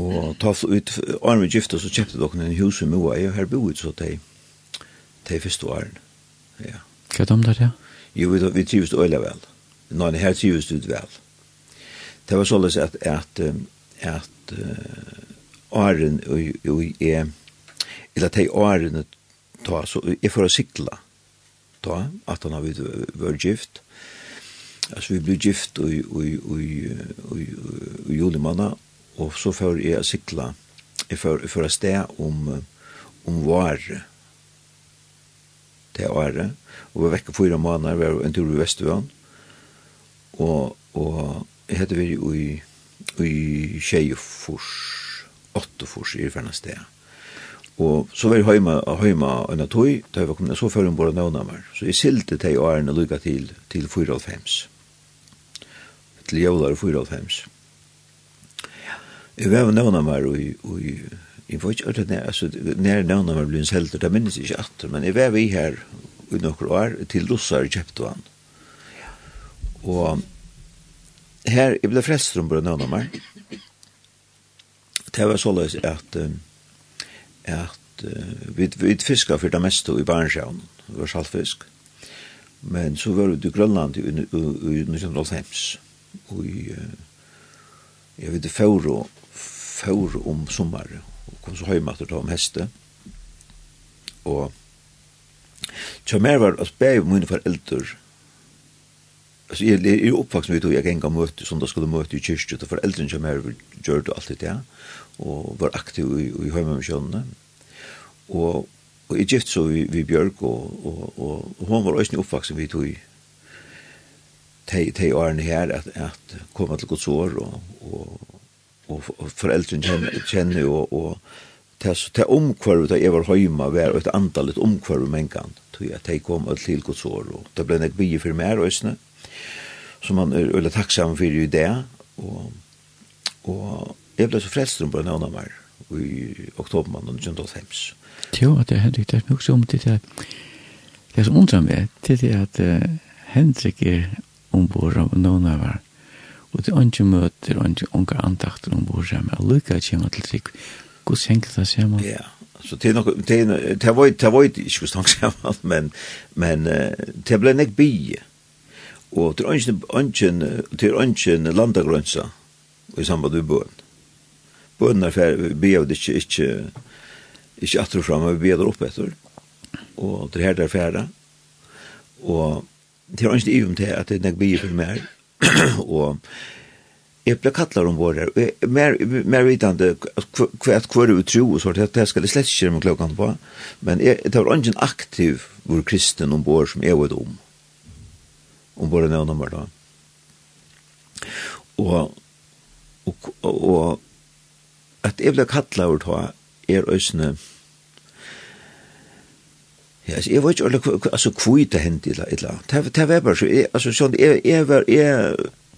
og ta ut arme gifta så kjøpte dere en hus i Moa, og her bor vi så til de første årene. Ja. Hva er det om det, ja? Jo, vi, vi trives det øyla vel. Nå, her trives det vel. Det var således at, at, at, at åren og jeg eller de årene ta, så jeg for å sikla ta, at han har vært gift. Altså vi ble gift i i, i, i, i julimanna og så får jeg å sikla jeg får å sted om om vare det året og vi vekk fyra måneder vi var en tur i Vestervann og, og jeg heter vi i i tjejfors åtte fors i færna sted. Og så var jeg hjemme, heima enn tog, da jeg var kommet, så før hun bare nøvna meg. Så jeg silte til årene lykka til, til 4,5. Til jævlar 4,5. Jeg var nøvna meg, og, og jeg var ikke ørt, altså, nær nøvna meg ble en selter, det minnes jeg ikke atter, men jeg var vi her i noen år, til Lossar kjøpte han. Og her, jeg ble frest om bare nøvna meg, det var såleis løs at, at vi, vi fiskar for det meste i Barnsjøen, det var saltfisk. Men så var det i Grønland i 1905, og i, jeg vet, før, før om sommer, og kom så hjemme etter om heste. Og så mer var at begge mine foreldre, Altså, Alltså jag är uppvuxen med att jag gänga møte, som da skulle møte i kyrkje, og foreldrene som är gjorde allt det där og var aktiv i, i hjemmemissionnene. Og, og i gift så vi, vi Bjørk, og, og, og, og hun var også oppvaksen vi tog tei tei årene her at, at komme til Guds år og, og, og, og foreldrene kjenner, kjenner og, og til, til omkvarvet av Evar Høyma var et andalit omkvarvet mengan tog at tei kom til Guds år og det ble nek bygge for mer øsne som man er øyla takksam for i det og, og Jeg ble så frelst om på en annen mer i oktober oktobermannen 1985. Jo, at det er Henrik, det er nok så til det at det som undrer meg, til det er at Henrik er ombord av noen av hver. Og det er ikke møter, og ikke unge antakter ombord av meg. Lykke at kommer til trygg. Hvordan henger det sammen? Ja, så det er nok, det er, det var, det var ikke hvordan sammen, men, men det ble nek bi. Og det er ikke, det er ikke landagrønsa i samband med bøen. Og underfär bev det inte inte inte att tro fram vi bedrar upp efter. Och det här der färda. Och det har inte ivum til att det nägg blir för mer. och Jag ble kallar om vår. Mer, mer vitande kvart kvar ut tro og så att det skal det slett inte med klockan på. Men det var en aktiv vår kristen ombord som jag vet om. Om är nummer da. Og och, och, och at jeg ble kattla over ta er øsne Ja, altså, jeg vet ikke ordentlig, altså, hvor det hendte, eller, eller, det var bare så, altså, sånn, jeg, jeg var, jeg,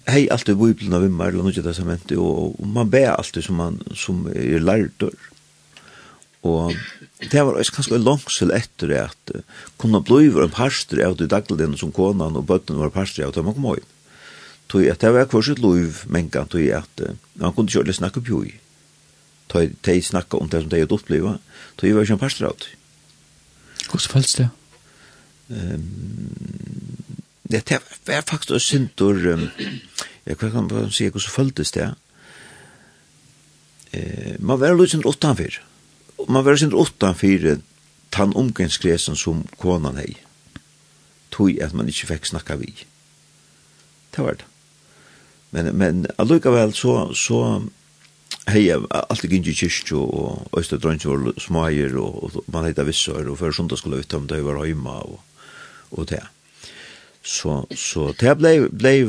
hei alltid Bibelen av vimmar, eller noe testamentet, og, og man ber alltid som man, som er lærdur, og det var også ganske langsel etter det, at kunne bli en parster av det dagligene som konan og bøtten var parster av det, man kom høy. Tog at det var kvart sitt lov, men kan tog at man kunne ikke ordentlig snakke på høy ta ta snakka om det som de har upplevt så jag var ju en pastor åt hur så fälls det ehm det var faktiskt syntor jag kan bara se hur så följdes det eh man var lutsen utanför man var sin utanför tan omgangskresen som konan hei tog at man ikke fikk snakka vi det var det men, men allukavell så, så hei, alt gikk inn i kyrkju, og Øystein Drønns var smager, og, og man heita vissar, og før sundag skulle ut om det var heima, og, og det. Så, så det blei, blei,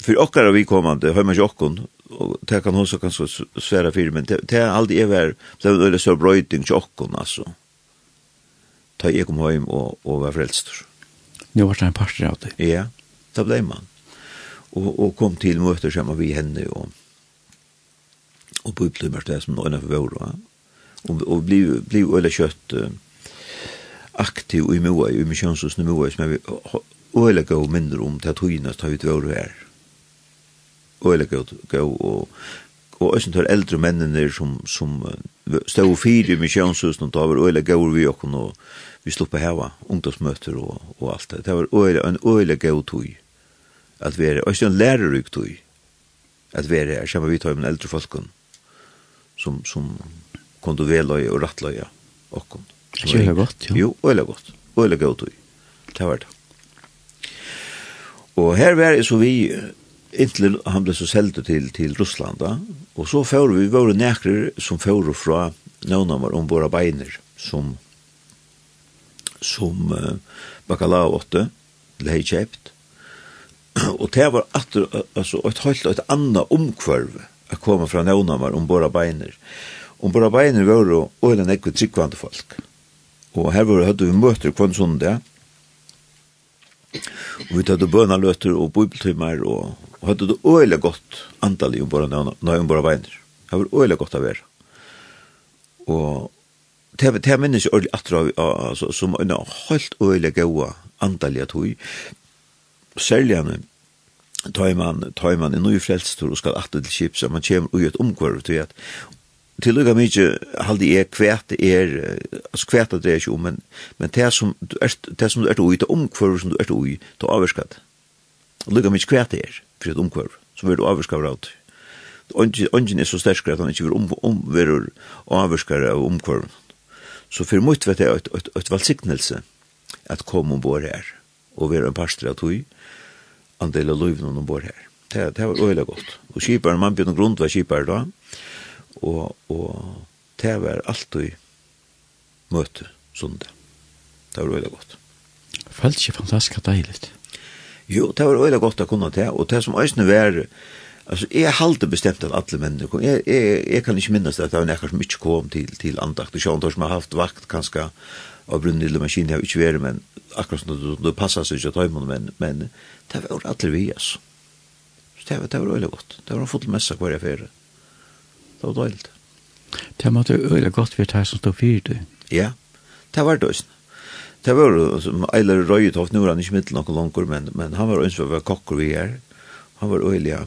for okkar av vikommande, heima ikke okkon, og det kan hon så kan så svära för men det är aldrig är väl så det är så bröting chockon alltså ta jag kom hem och och var frälst nu var det en pastor av det ja det blev man och och kom till möter som vi henne och og bøyblei mest det som nøyna for våra, og, og bli, bli øyla kjøtt uh, aktiv i moa, i misjonshusen i moa, som vi øyla gav mindre om til at høyna tar ut våra her. Øyla gav og og æsne tør eldre mennene som, som stod fire i misjonshus og tar øyla gav vi okken og vi sluppa heva ungdomsmøter og, og alt det. Det var øyla, en øyla gav tøy at vi er, og æsne en lærerryk tøy at vi er her, kjemmer vi tar med eldre folkene som, som kunde veløye og rattløye okkom. Det er godt, ja. Jo, øyla godt. Øyla godt, det var det. Og her var det så vi inntil han ble så selgt til, til Russland, da. og så fører vi våre nekrer som fører fra nøvnammer om våre beiner, som, som uh, bakalau åtte, eller hei kjøpt, og det var at, altså, et helt et annet omkvarve komme fra nøvnammer om våre beiner. Om våre beiner var jo øyne nekve tryggvande folk. Og her var det vi møter kvann det, Og vi tatt bøna løter og bibeltimer og, og hadde det øyne godt antall i om båra, om båra beiner. Det var øyne godt å være. Og det, det minnes jeg ordentlig atra altså, som en helt øyne gode antall i at hui. Særlig han tar man, tar man en ny frelsestur og skal atle til kipsa, man kommer ui et omkvarv til at til lukka mykje halde er kvæt er, altså kvæt det er ikke men, men det som du er, det som du er ui, det omkvarv som du er ui, det er avvarskat. Lukka mykje kvæt er, for et omkvarv, så vil du avvarskav raut. Ongen er så sterskare at han ikke vil om, om, vil avvarskare av omkvarv. Så for mye vet jeg et, et, et valsignelse at kom ombord her, og være en parster av tog, andel av løyven om bor her. Det, det var øyelig godt. Og kiparen, man begynner grunn var kiparen da, og, og det var alltid møte sånn Det var øyelig godt. Følte ikke fantastisk deilig. Jo, det var øyelig godt å kunne det, og det som øyne var, altså, jeg halte bestemt at alle mennene kom. Jeg, jeg, jeg kan ikke minnes at det var nekker som ikke kom til, til andakt, og sånn, som har haft vakt, kanskje, av brunnen lille maskinen, jeg har ikke vært, men akkurat som det, det passer seg ikke å ta imen, men, men det var alle vi, altså. Så det var, det var veldig godt. Det var en full messa hver jeg fyrir. Det var døyligt. Det måtte øyelig godt vi tar som stod fyrir du. Ja, det var døysen. Det var som Eiler Røyetoft, nu var han ikke middel noen langer, men, men han var øyelig var kokkur vi er. Han var øyelig,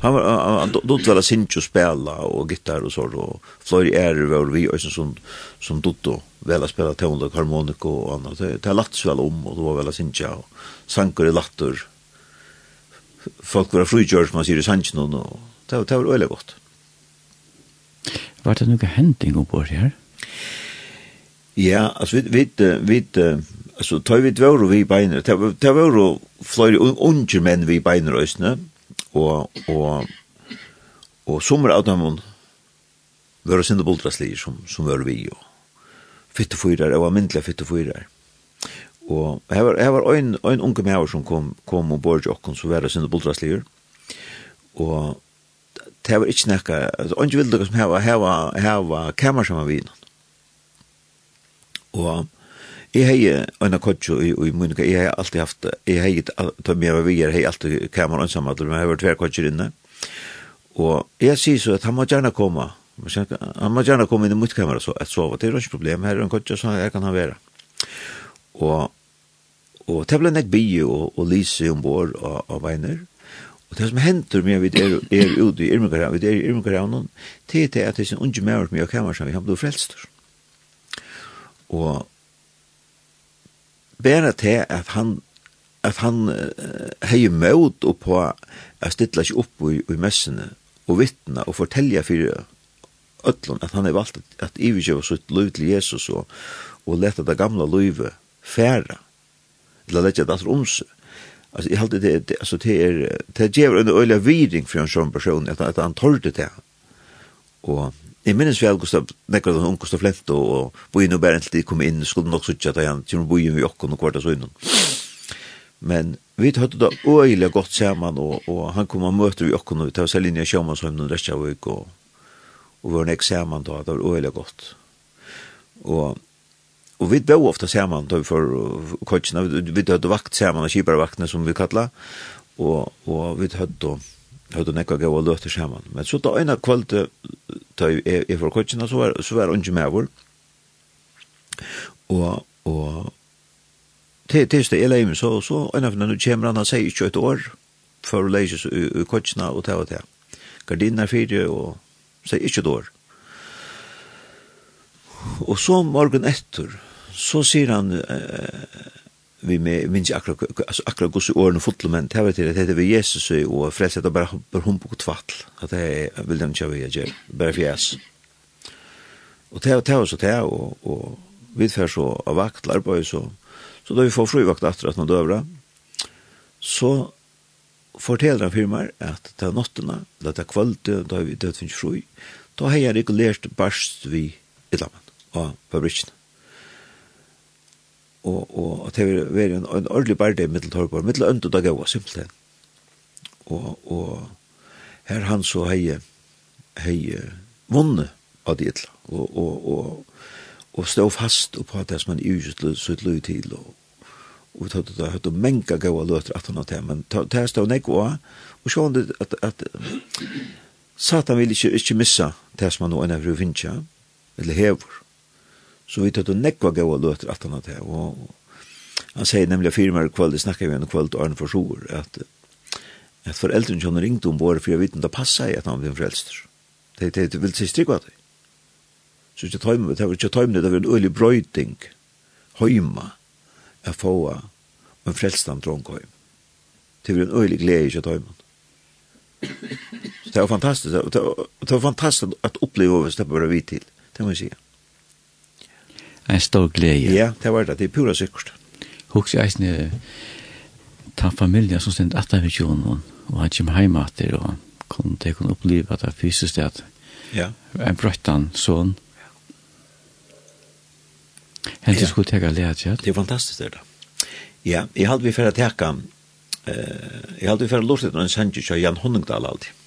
Han var han vel väl og ju spela og gitar og så og Floyd Air var vi och som som dotto vel att spela toner och harmonika och annat. Det er lagt vel om og det var vel sin og Sankor i latter. Folk var frukjørs, man sier i sannsyn og det var øyelig godt. Var det noe hending oppå her? Ja, altså vi, vi, vi, altså tar vi dvore vi beiner, det var jo flere unger menn vi beiner øsne, og, og, og sommer av dem var sinde boldraslier som, som var vi, og fitte fyttefyrer, og var myndelig fyttefyrer. Og her var, her var en, en unge med som kom, kom og borg okken, så var det sinde boldraslier, og det var ikke nekka, altså, ikke ville det som heva, heva, heva kammer som var vi, og Jeg har en av kodjo i, i Munika, jeg har alltid haft, jeg har ta med av vi, jeg har alltid kameran ansammadel, men jeg har vært tver kodjo inne. Og jeg sier så at han må gjerne komme, han må gjerne komme inn i mitt kamera så, at sove, det er ikke problem, her er en kodjo, så jeg kan han være. Og, og det ble nek bie og, og lise ombord av, av veiner, Og det som hender med vi er, er ute i Irmekaravn, vi er i Irmekaravn, det er at det er en unge med oss med kamera som vi har blivit frelst. Og bare til at han at han uh, hei møt og på at stilla seg opp i, i messene og vittna og fortelja fyrir öllum at han har valgt at, at ivergjøva sitt liv til Jesus og, og leta det gamla livet færa til å letja det om seg Alltså jag hade det, alltså det är det ger en öliga viring för en sån person att att han torde det og Jeg minnes vi av Gustav, nekkar den unge Gustav Flento, og bojen og bæren til de kom inn, skulle nok sutja da han, til bojen vi okken og så unnan. Men vi høyde da øyelig godt sammen, og, og han kom og møter vi okken, og vi tar seg noen sjåmanshøyden av uke, og, og vi var nek sammen da, det var øyelig godt. Og, og vi bo ofta sammen da vi får kodsina, vi, vi høyde vakt sammen, og kibarvaktene som vi kallet, og, og vi høyde høyde nekka gav og løte saman. Men så da ena kvöld da jeg er fra kutsina, så var, så var unge med vår. Og, og til tilst det leim så, så en av nu kjemmer han, han sier ikke et år, for å leise i kutsina og ta og ta. Gardinen er fyrir og sier ikke et år. Og så morgen etter, så sier han, eh, vi med minns akkurat alltså akkurat gosse åren och fotlo men det var till det heter vi Jesus og frälsat och bara bara hon på tvattl att det vill den köra jag bara fjäs och det det så det och och vi för så av vaktlar på så så då vi får fru vakt efter att man dövra så fortäller han firmar att ta notterna låta kvalitet, da vi død finnes fru da har jeg regulert barst vi i lamman och fabriken og, og at det var en, en ordentlig barde i Middeltorgborg, middel ønd og dag av, simpelthen. Og, og her han så hei, hei vunne av det, og, og, og, og stå fast og på det som han i uget sitt løy til, og, og vi tatt det høyt og menga gaua løter at han har men det her stå nek og, og sjå han det at, at Satan vil ikke, ikke missa det som han nå er nevru finnes, eller hever, Så vi tatt og nekva gav og løter alt annet her. Og han sier nemlig firmer mer kvöld, det snakker vi en kvöld og Arne Forsor, at, at foreldren kjønner ringte om våre for jeg vet ikke, det passa i at han blir frelster. Det er det vil si strikva det. Så ikke tøyme, det var ikke tøyme, det var en øylig brøyting, høyma, jeg få en frelstan dronghøym. Det var en øylig glede ikke tøyme. Så det var fantastisk, det var fantastisk at oppleve over det bare vi til, det må jeg sige en stor glede. Ja, det var det. Det er pura sikkert. Hoks jeg eisne ta familien som stendt at vi tjonen, og han kommer hjemme etter og kunne det kunne oppleve at det fysisk at ja. en brøttan sånn. Hentis ja. skulle tega lea tjad. Det er fantastisk det da. Ja, jeg halte vi for å teka, jeg halte vi for fyrir lortet en sendjus av Jan Honningdal alltid.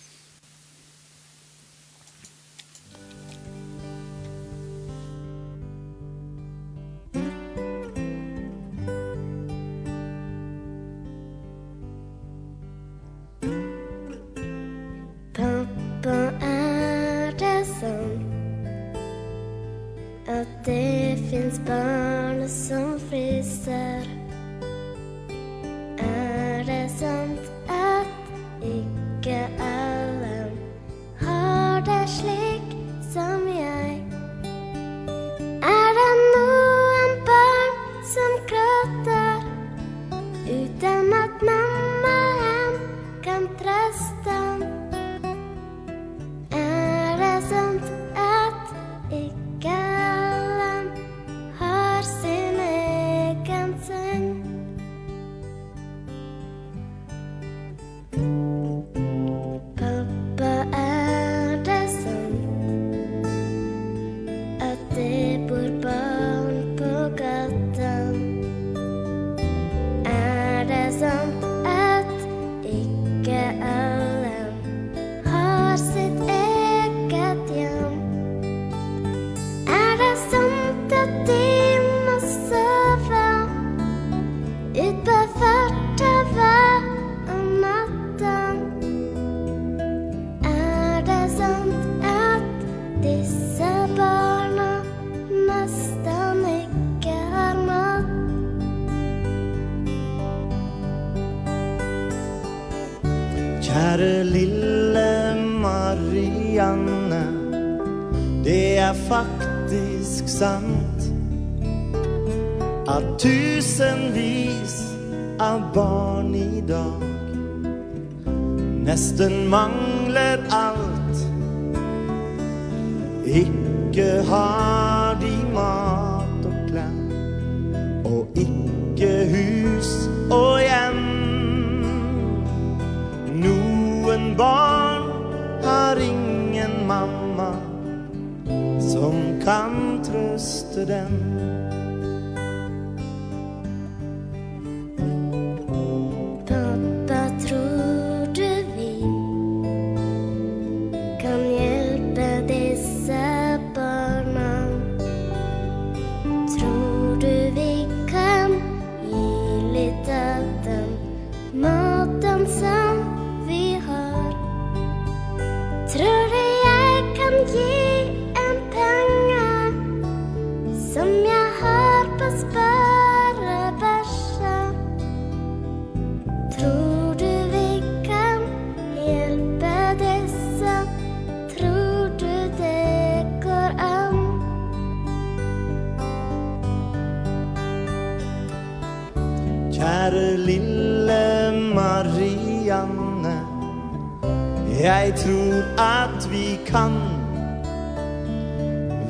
kan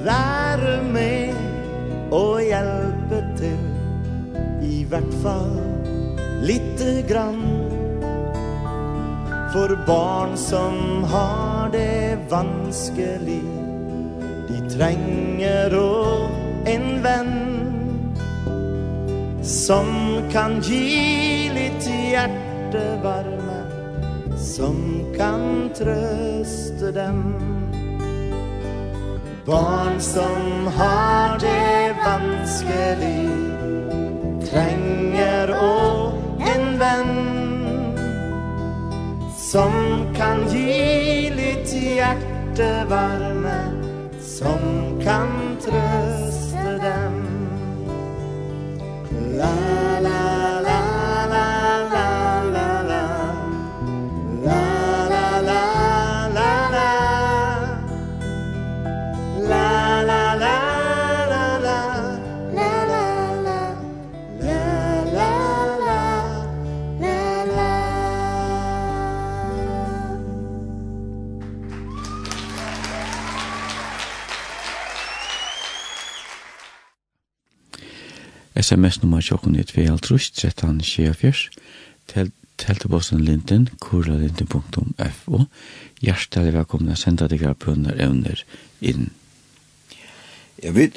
Være med og hjelpe til I hvert fall lite grann. For barn som har det vanskelig De trenger å en venn Som kan gi litt hjertevarme Som kan trøst til dem. Barn som har det vanskelig Trenger og en venn Som kan gi litt hjertevarme Som kan trøste dem. La la la SMS-nummer tjokken i 2.5, 13, 24, Teltebossen linten, kurlalinten.fo. Hjertelig velkommen å sende deg av bønner evner inn. Ja, vi,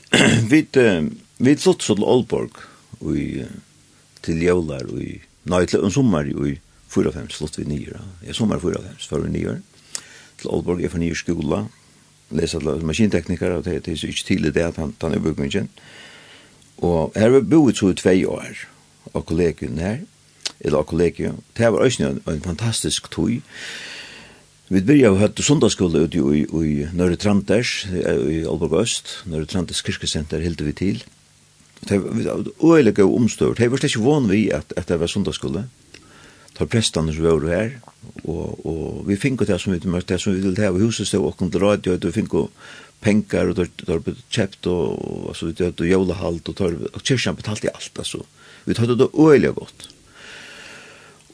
vi, vi slått så til Aalborg, og til jævlar, og nei, til en sommer, i 45 slott vi nye, ja, sommer 4-5, vi nye, til Aalborg, jeg får nye skola, lesa til maskinteknikere, og det er så ikke tidlig det at han, han er bygningen, og Og her var boet så i tvei år, og kollegien her, eller og kollegien, Det var også en, en fantastisk tog. Vi byrja å høyde sundagsskola ute i, i Nørre Tranters, i Alborg Øst, Nørre Tranters kirkesenter hilde vi til. Det var øyelig og omstøvd. Det var slett ikke van vi at, at det var sundagsskola. Tar prestene som var her, og, og vi finko det som vi, det som vi ville ha, og huset stod og kom til radio, og vi finko pengar och då då köpt och alltså det då jola og tar torv och kyrkan betalte alt, altså. Vi hade det øyelig godt.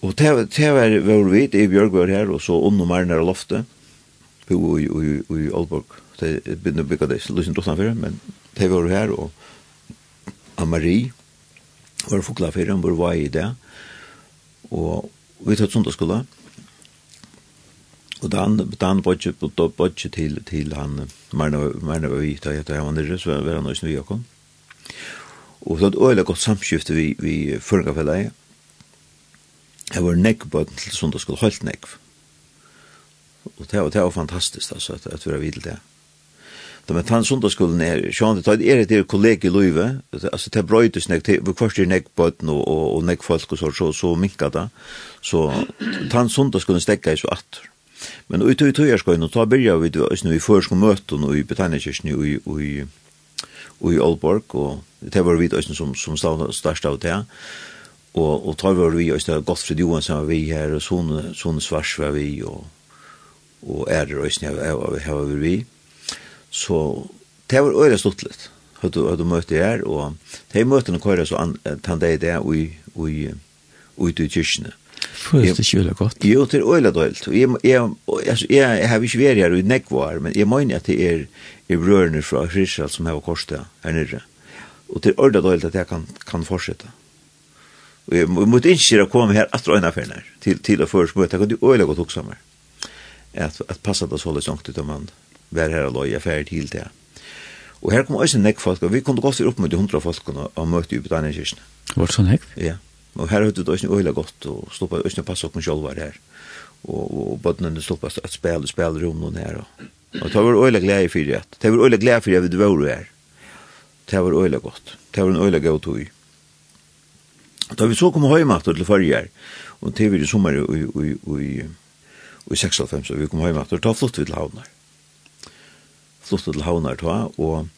Og det det var var vi i Björg var her, og så under Marnar loftet. På i i i Aalborg, Det begynner å bygge det så drottan utanför men det var här och Amarie var fokla fyrir, han var i det. Og vi tatt sundagsskola. Mm Og dan dan bodje på då til till till han men men vi tar jag han nere så var han nu jag kom. Og så ett öle godt samskifte vi vi følger for deg. Jeg var nekk på till söndagsskola helt nekk. Og det var det var fantastisk altså at, at vi var vill det. Da med han söndagsskolan är sjön det er är det kollega i Løyve, altså det brøytes bröjtes näck till vi kvarst näck på og, og näck folk og så så så minkade så han söndagsskolan stäcka i så atter. Men ut i hur ska nu ta börja vi då nu i första möten och i Britanniakyrkan i i i Aalborg og det var vi også som som största av det. Og, og tar var vi då Gottfrid Johansson var vi her, og son son svars var vi og, og är det då har vi vi. Så det var öra du Hade du möte her og de møtene kører så tant det där och i och i och i. Føles det ikke veldig godt? Jo, det er øyla døylt. Jeg, jeg, altså, jeg jeg har ikke vært her i Nekvar, men jeg mener at det er, er brørene fra Israel som har korset her nere. Og det er øyla døylt at jeg kan, kan fortsette. Og jeg måtte ikke komme her at øyna for her, til, til å først møte. kan er øyla godt også mer. At, at passa det så litt langt ut om man var her og løy ferdig til det. Og her kom også nekk folk, og vi kom godt opp med de hundra folkene og møte i Britannia-kyrkene. Var det sånn hekt? Ja. Yeah. Og her høyde det også øyla godt, og stoppa også å passe okken sjolvar her. Og, og bøttene stoppa at spela, spela noen her. Og, og det var øyla glede for det. Det var øyla glede for det vi var her. Det var øyla godt. Det var en øyla god tog. Da vi så kom hjemme til forrige her, og til vi i sommer i i, i, i 96, så vi kom hjemme til, da flyttet vi til havnar. Flyttet til havnar, da. og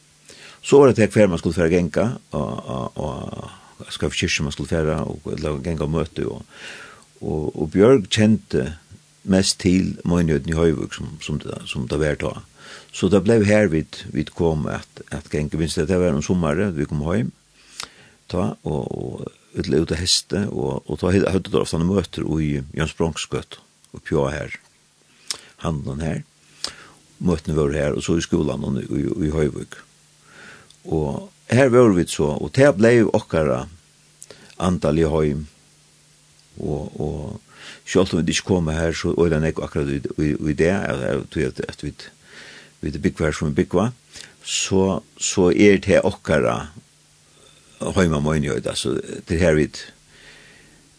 så var det til hver man skulle fære genka, og, og, og skal vi kyrkje man skulle færa og genga møte og, og, og Bjørg kjente mest til møynjøden i Høyvuk som, som, som det var da. Så det ble her vi, vi kom at, at genga minst det var om sommer vi kom hjem ta og, og utle ut av heste og, og ta høyde der ofte møter i Jøns Bronksgøtt og Pjå her handen her. Møtene var her og så i skolan og i, i, i Høyvuk og her var vi så, og det ble jo okkara antall i høym, og, og selv om vi ikke kom her, så øyla nek akkurat i, i, i det, at, at vi, vi er byggva her som vi byggva, så, så er det okkara høyma møynjøyd, altså det her vi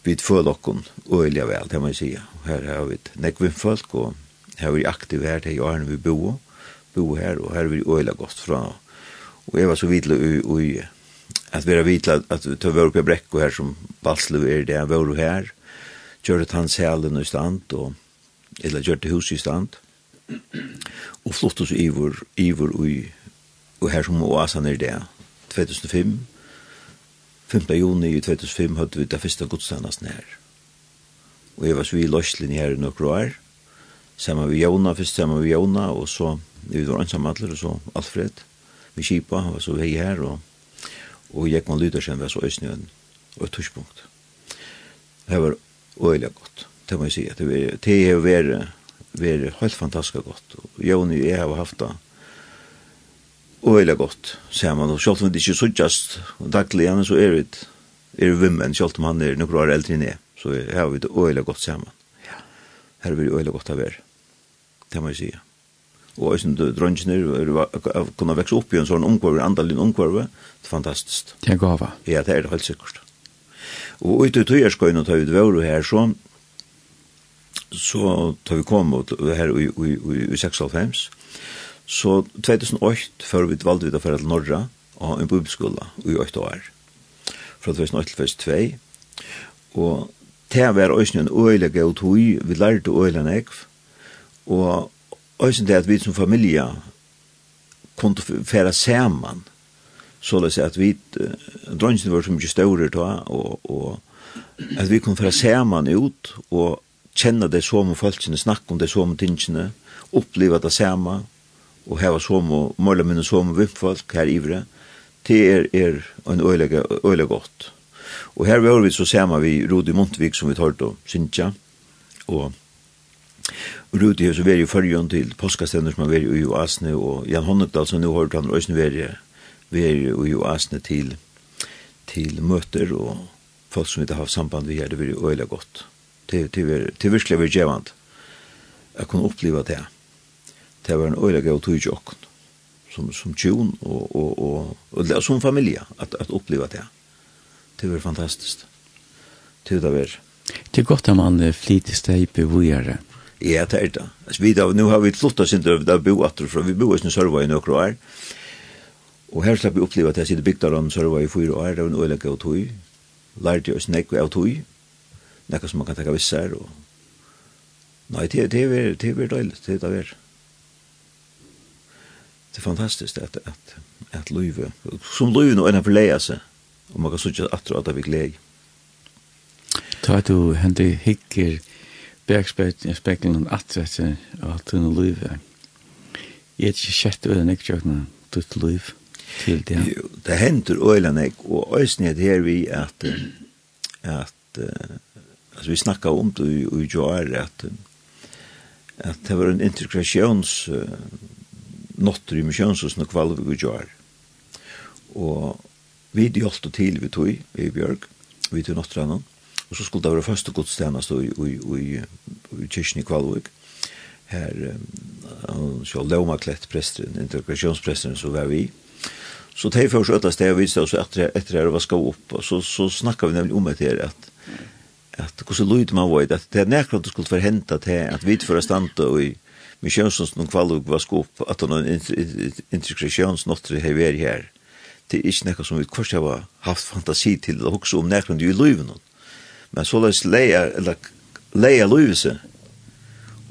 vi føler okkon øyla vel, det må jeg sige. Her har vi nek vi folk, og her er vi aktiv her til åren vi bo, bo her, og her er vi øyla godt fra Og jeg var så vidla i, at vera vidla at ta vore i brekko her som Balslu er det, han vore her, gjør at han selen i stand, og, eller gjør det hus i stand, og flott oss ivor, ivor ui, og her som oasan er det, 2005, 5. juni i 2005 hadde vi det første godstandasen her. Og jeg var så i Løslin her i noen år, sammen med Jona, først sammen med Jona, og så, vi var ansamma og så Alfred, vi kipa, han var så vei her, og, og jeg kom lyder sen var så østnøen, og et tushpunkt. Det var øyelig godt, det må jeg si, det, var, det har vært, vært helt fantastisk godt, og Joni og jeg har haft det, øyelig godt, sier man, og selv om det ikke suttjast daglig, men så er det, er vimmen, selv om han er noen år eldre enn jeg, så har vi det øyelig godt sammen. Ja. Her er vi øyelig godt av være, det må jeg si, ja og eisen drøngene kunne vekse opp i en sånn omkvarve, andalinn omkvarve, det er fantastisk. Det er gava. Ja, det er det helt sikkert. Og ute i tøyerskøyene tar vi dvore her, så så tar vi kom ut her i, i, i, i 96, så 2008 før vi valgte vi da for til Norra og en bibelskola i 8 år, fra 2008 til 2002, og det var også en øyelig gøy tog, vi lærte øyelig nekv, og Øysen det at vi som familie kunne fære sammen, så løs at vi, drønnsen var så mye større da, og, og at vi kunne fære sammen ut, og kjenne det som om folkene, snakke om det som om tingene, oppleve det samme, og heva som og måle minne som og vimpfolk her ivre, det er, er en øyelig godt. Og her var vi så samme vi Rodi Montvik som vi tar til Sintja, og Rudi har så vært i førjen til påskastender som har vært i Asne, og Jan Honnekdal som nå har han også vært, vært i Asne til, til møter, og folk som ikke har samband vi her, det vært øyelig godt. Det, det, det virkelig var gjevant. Jeg kunne oppleve det. Det var en øyelig gav tog jokken som som tjon och och och og som familie, att att uppleva det. Det var fantastiskt. Det var. Det Det er godt att man flitigt stäpe vidare. Ja, det er det. Altså, vi da, nå har vi flottet sin døv, da bo atter fra, vi bo i sin sørva i noen år. Og her slapp vi oppleva at jeg sitter bygda om sørva i fyra år, det var en øyelig av tog. Lærte oss nekve av tog. Nekve som man kan takka visser. Og... Nei, det er veldig døylig, det er det veldig. Det er fantastisk at, at, at løyve, som løyve nå enn for leia seg, og man kan sutja atter at det vi glede. Ta du hendig hikker, bergspeklen at dette av tunne livet. Jeg er ikke kjett øyne ikke kjøkna tutt liv til det. Jo, det henter øyne jeg, og øyne er her vi at, at altså vi snakka om det i Joar at at det var en integrasjons uh, notter i misjonshusen og kvalvig i Joar. Og vi hjelpte til vi tog i Bjørg, vi tog notter annan og så skulle det være første godstjenest i, i, i, i kyrkjen i Kvalvik. Her, um, så Leoma Klett, presteren, integrasjonspresteren, så var vi. Så det er først ødla sted og viste oss etter, etter her og vaska opp, og så, så snakket vi nemlig om det her, at at hvordan lyd man var, at det er nærkant du skulle forhenta til at vi for å standa og i misjonsens noen kvalg var skå opp, at noen integrasjonsnotter har vært her. Det er ikke nekka som vi kvart har haft fantasi til å hoksa om nærkant i løyven noen. Men så løs leia, eller leia løyvise,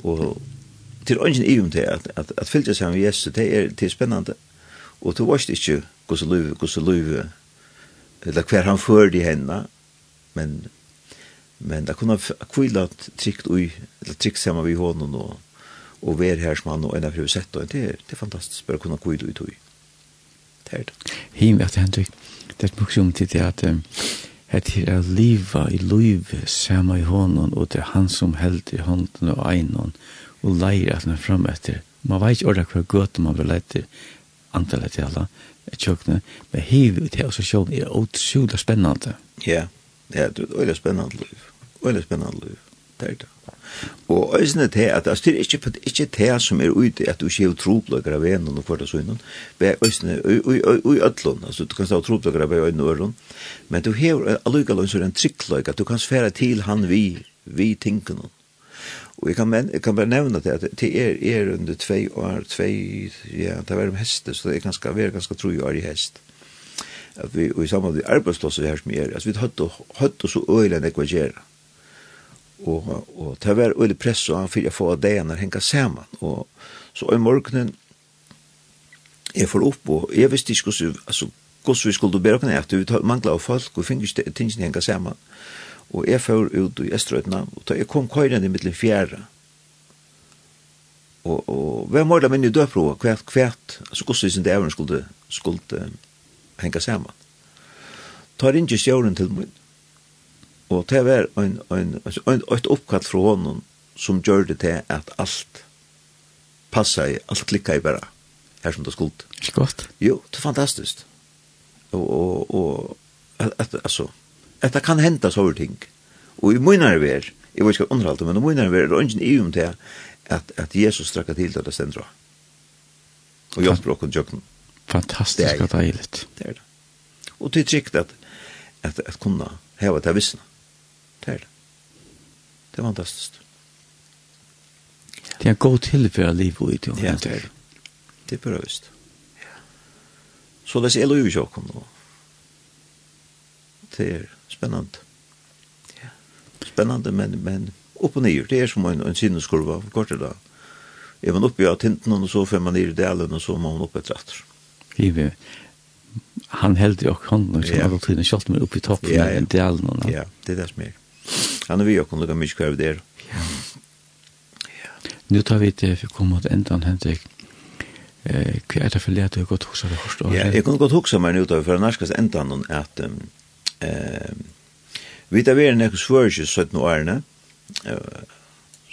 og til ønsken i om det, at, at, at fylgja seg med Jesus, det er, det er spennende. Og du varst ikke hvordan løyve, hvordan løyve, eller hver han fører i henne, men, men det kunne kvile trygt ui, eller trygt sammen vi hånden, og, og være her som han og en av prøve sett, og det er, det er fantastisk, bare kunne kvile ui tui. Det er det. Him, at det er det er mye om til det at, um, at her er liva i luive sama i honom, og det er han som held i hånden og einon, og leir at han fram etter. Man veit ikke orda hva gøte man vil etter, antallet til alla, et tjøkne, men hiv ut her og så assosiasjon er utsjuda spennande. Ja, ja, det er øyla spennande liv, øyla spennande liv, det er det. Og øysene til at altså, det er ikke, ikke det som er ute at du ikke er trobløkker av en og kvart og det er øysene i ødlån, altså du kan stå trobløkker av en og øren, men du har allukallån så er en trikkløk at du kan sfære til han vi, vi tinker noen. Og jeg kan, men, jeg kan bare nevne det, at det er, er under tvei år, tvei, ja, det er om heste, så det er ganske, vi er ganske tro år i hest. At vi, og i sammen med arbeidslåse her som er, altså vi hadde, hadde så øyne enn ekvagerer og, og ta ver veldig press og han fyrir få det når henka saman. Og så i morgenen er for opp og jeg visste ikke hvordan altså, hvordan vi skulle bære okken etter vi mangla av folk og finnes ikke tingene henka saman. Og jeg får ut i Estrøytna og da jeg kom køyren i mittlen fjerde og, og vi har målet minne i døpro hvert hvert altså hvordan det er skulle, skulle henka saman. Tar ikke sjåren til min Og det var en, en, en, et oppkall fra honom som gjør det til at alt passet, alt klikket i bare her som det skulle. Ikke godt? Jo, det er fantastisk. Og, og, og at, altså, at det kan så over ting. Og i munnare ver, jeg vet ikke hva underhalte, men i munnare ver, det er ikke i um til at, at Jesus strakket til det stendra. Og hjelper okken tjøkken. Fantastisk og deilig. Det er det. Og det er trygt at, at, at kunne heve til vissna. Det er det. Det er fantastisk. Det er en god tilføre liv og ut. Ja, det er det. Det er bra vist. Så det er lov i åkken nå. Det er spennende. Ja. Spennende, men, men opp og nyer. Det er som en, en sinneskurva, for kort da. Er man oppe av tinten, og så får man ned i delen, og så må man oppe etter etter. Ivi, han heldig og hånden, og så er det tiden kjalt meg oppe i toppen, ja, ja. i delen. Ja, det er det som er. Han er vi jo kunde mye kvar där. Ja. ja. Nu tar vi det å komme til ändan Henrik. Eh, er det for för du har gått huxa det först. Ja, jeg kunne gott huxa meg nu for för nästas ändan och att eh vi tar vi er ekos förjus 17 årene, nu är det. Eh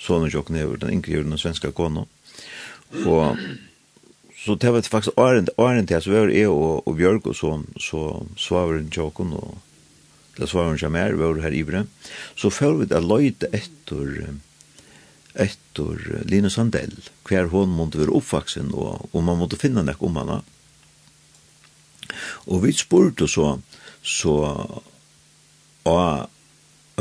sonen jag knäver den inkluderar den svenska konon. og så det var faktisk åren Arend där så var jeg og, og Björk og så så svavar Jokon och det svarer hun ikke mer, vi var her i ivre, så føler vi det løyde etter, etter Linus Sandell, hver hon måtte være oppvaksen, og, og man måtte finne nek om henne. Og vi spurte så, så av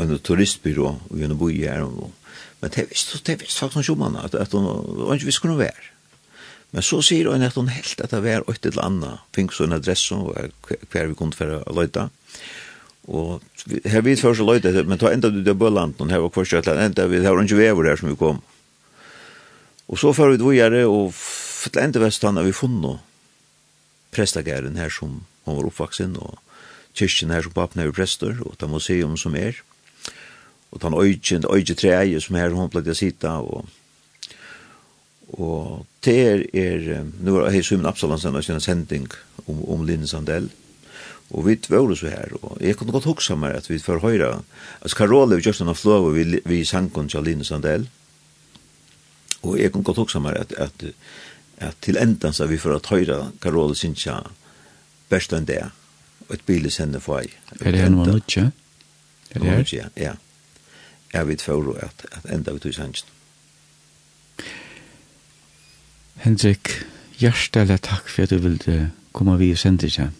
en turistbyrå, og vi bor i her og, Men det visste, det visste faktisk om henne, at, at hun, hun ikke visste hva hun var. Men så sier hun at hun helt at det var et eller annet, fikk så en adresse, hver vi kunne være løyta. Og Og her vi først løyt etter, men ta enda du til Bøland, og her var kvart kjøtland, enda vi, her var ikke vever her som vi kom. Og så fyrir vi dvojere, og til enda vestan har vi funnet prestagæren her som hun var oppvaksen, og kyrkjen her som pappen er prester, og ta museum som er, og ta øygen, øygen treie som her hun pleide å sitte, og og det er, er nu har jeg Simon Absalansen og sin sending om, om Linn Sandell, Og vi var så her, og jeg kunne godt huske meg at vi får høre, Altså, Karole vi gjørst henne flå, og vi, vi sang henne til Aline Sandell. Og jeg kunne godt huske meg at, at, at til enden så vi får høre Karole Sintja best enn det, og et bilis henne for ei. Er det henne var nødtje? Er det her? Ja, ja. Jeg vet for at, at enda vi tog sangen. Henrik, hjertelig takk for at du ville komme vi og sende deg.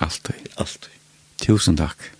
Alltid. Alltid. Tusen takk.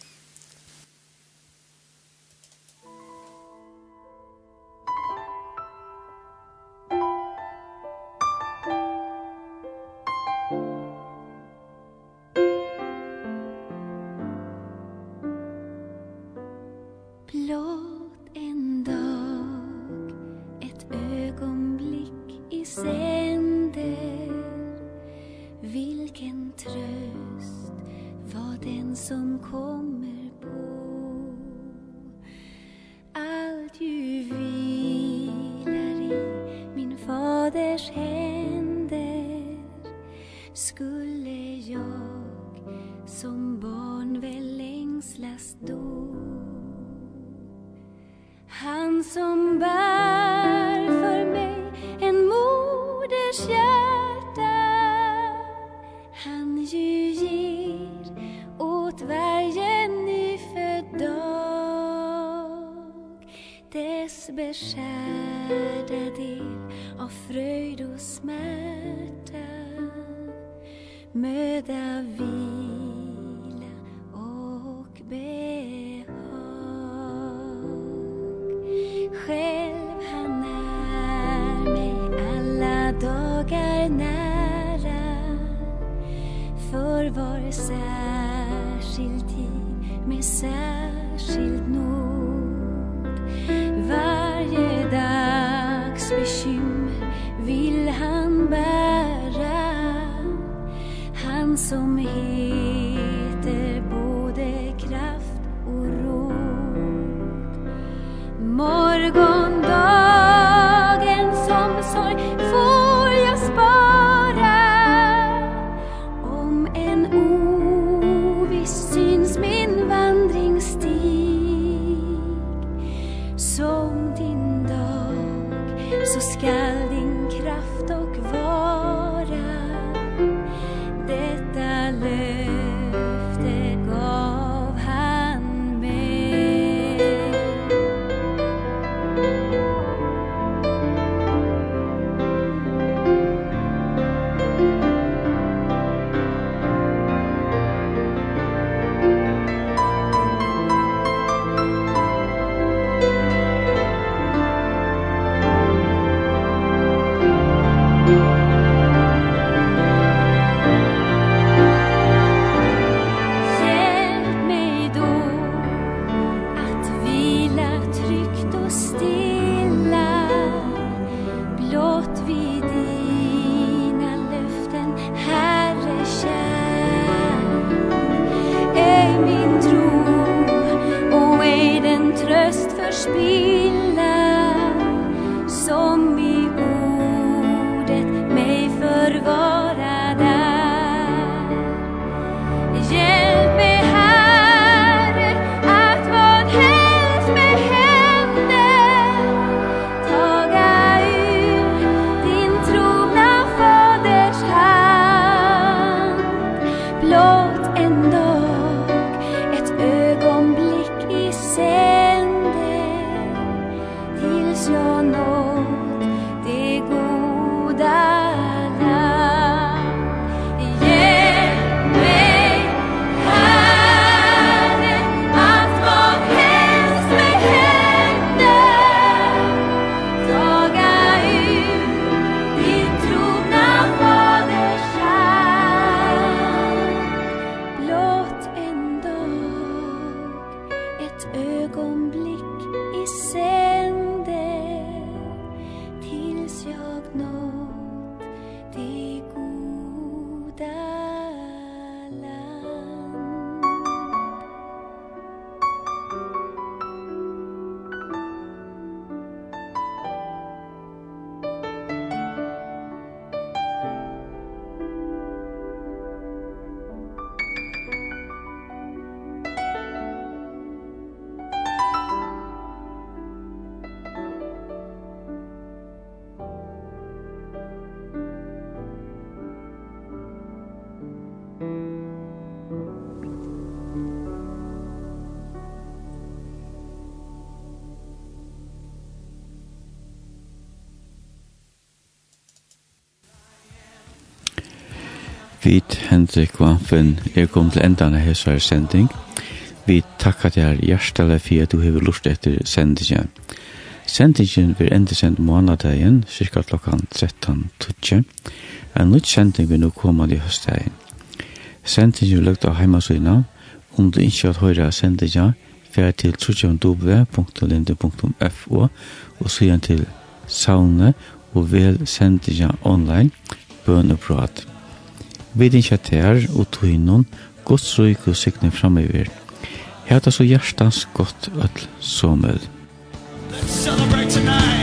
vid Henrik Vampen er kom til endan av hessar sending. Vi takkar deg hjertelig for at du hever lust etter sendingen. Sendingen vil enda send månadagen, cirka klokkan 13.20. En nytt sending vil nå koma i høstdagen. Sendingen vil lukta av heimasøyna. Om du ikke har høyra sendingen, fer til www.linde.fo og søgjant til saune og vel sendingen online, bøn og vi vidinja tær og tøynun Guds røyk og sikne framover. Heta så hjertans godt öll somøl. Let's celebrate tonight.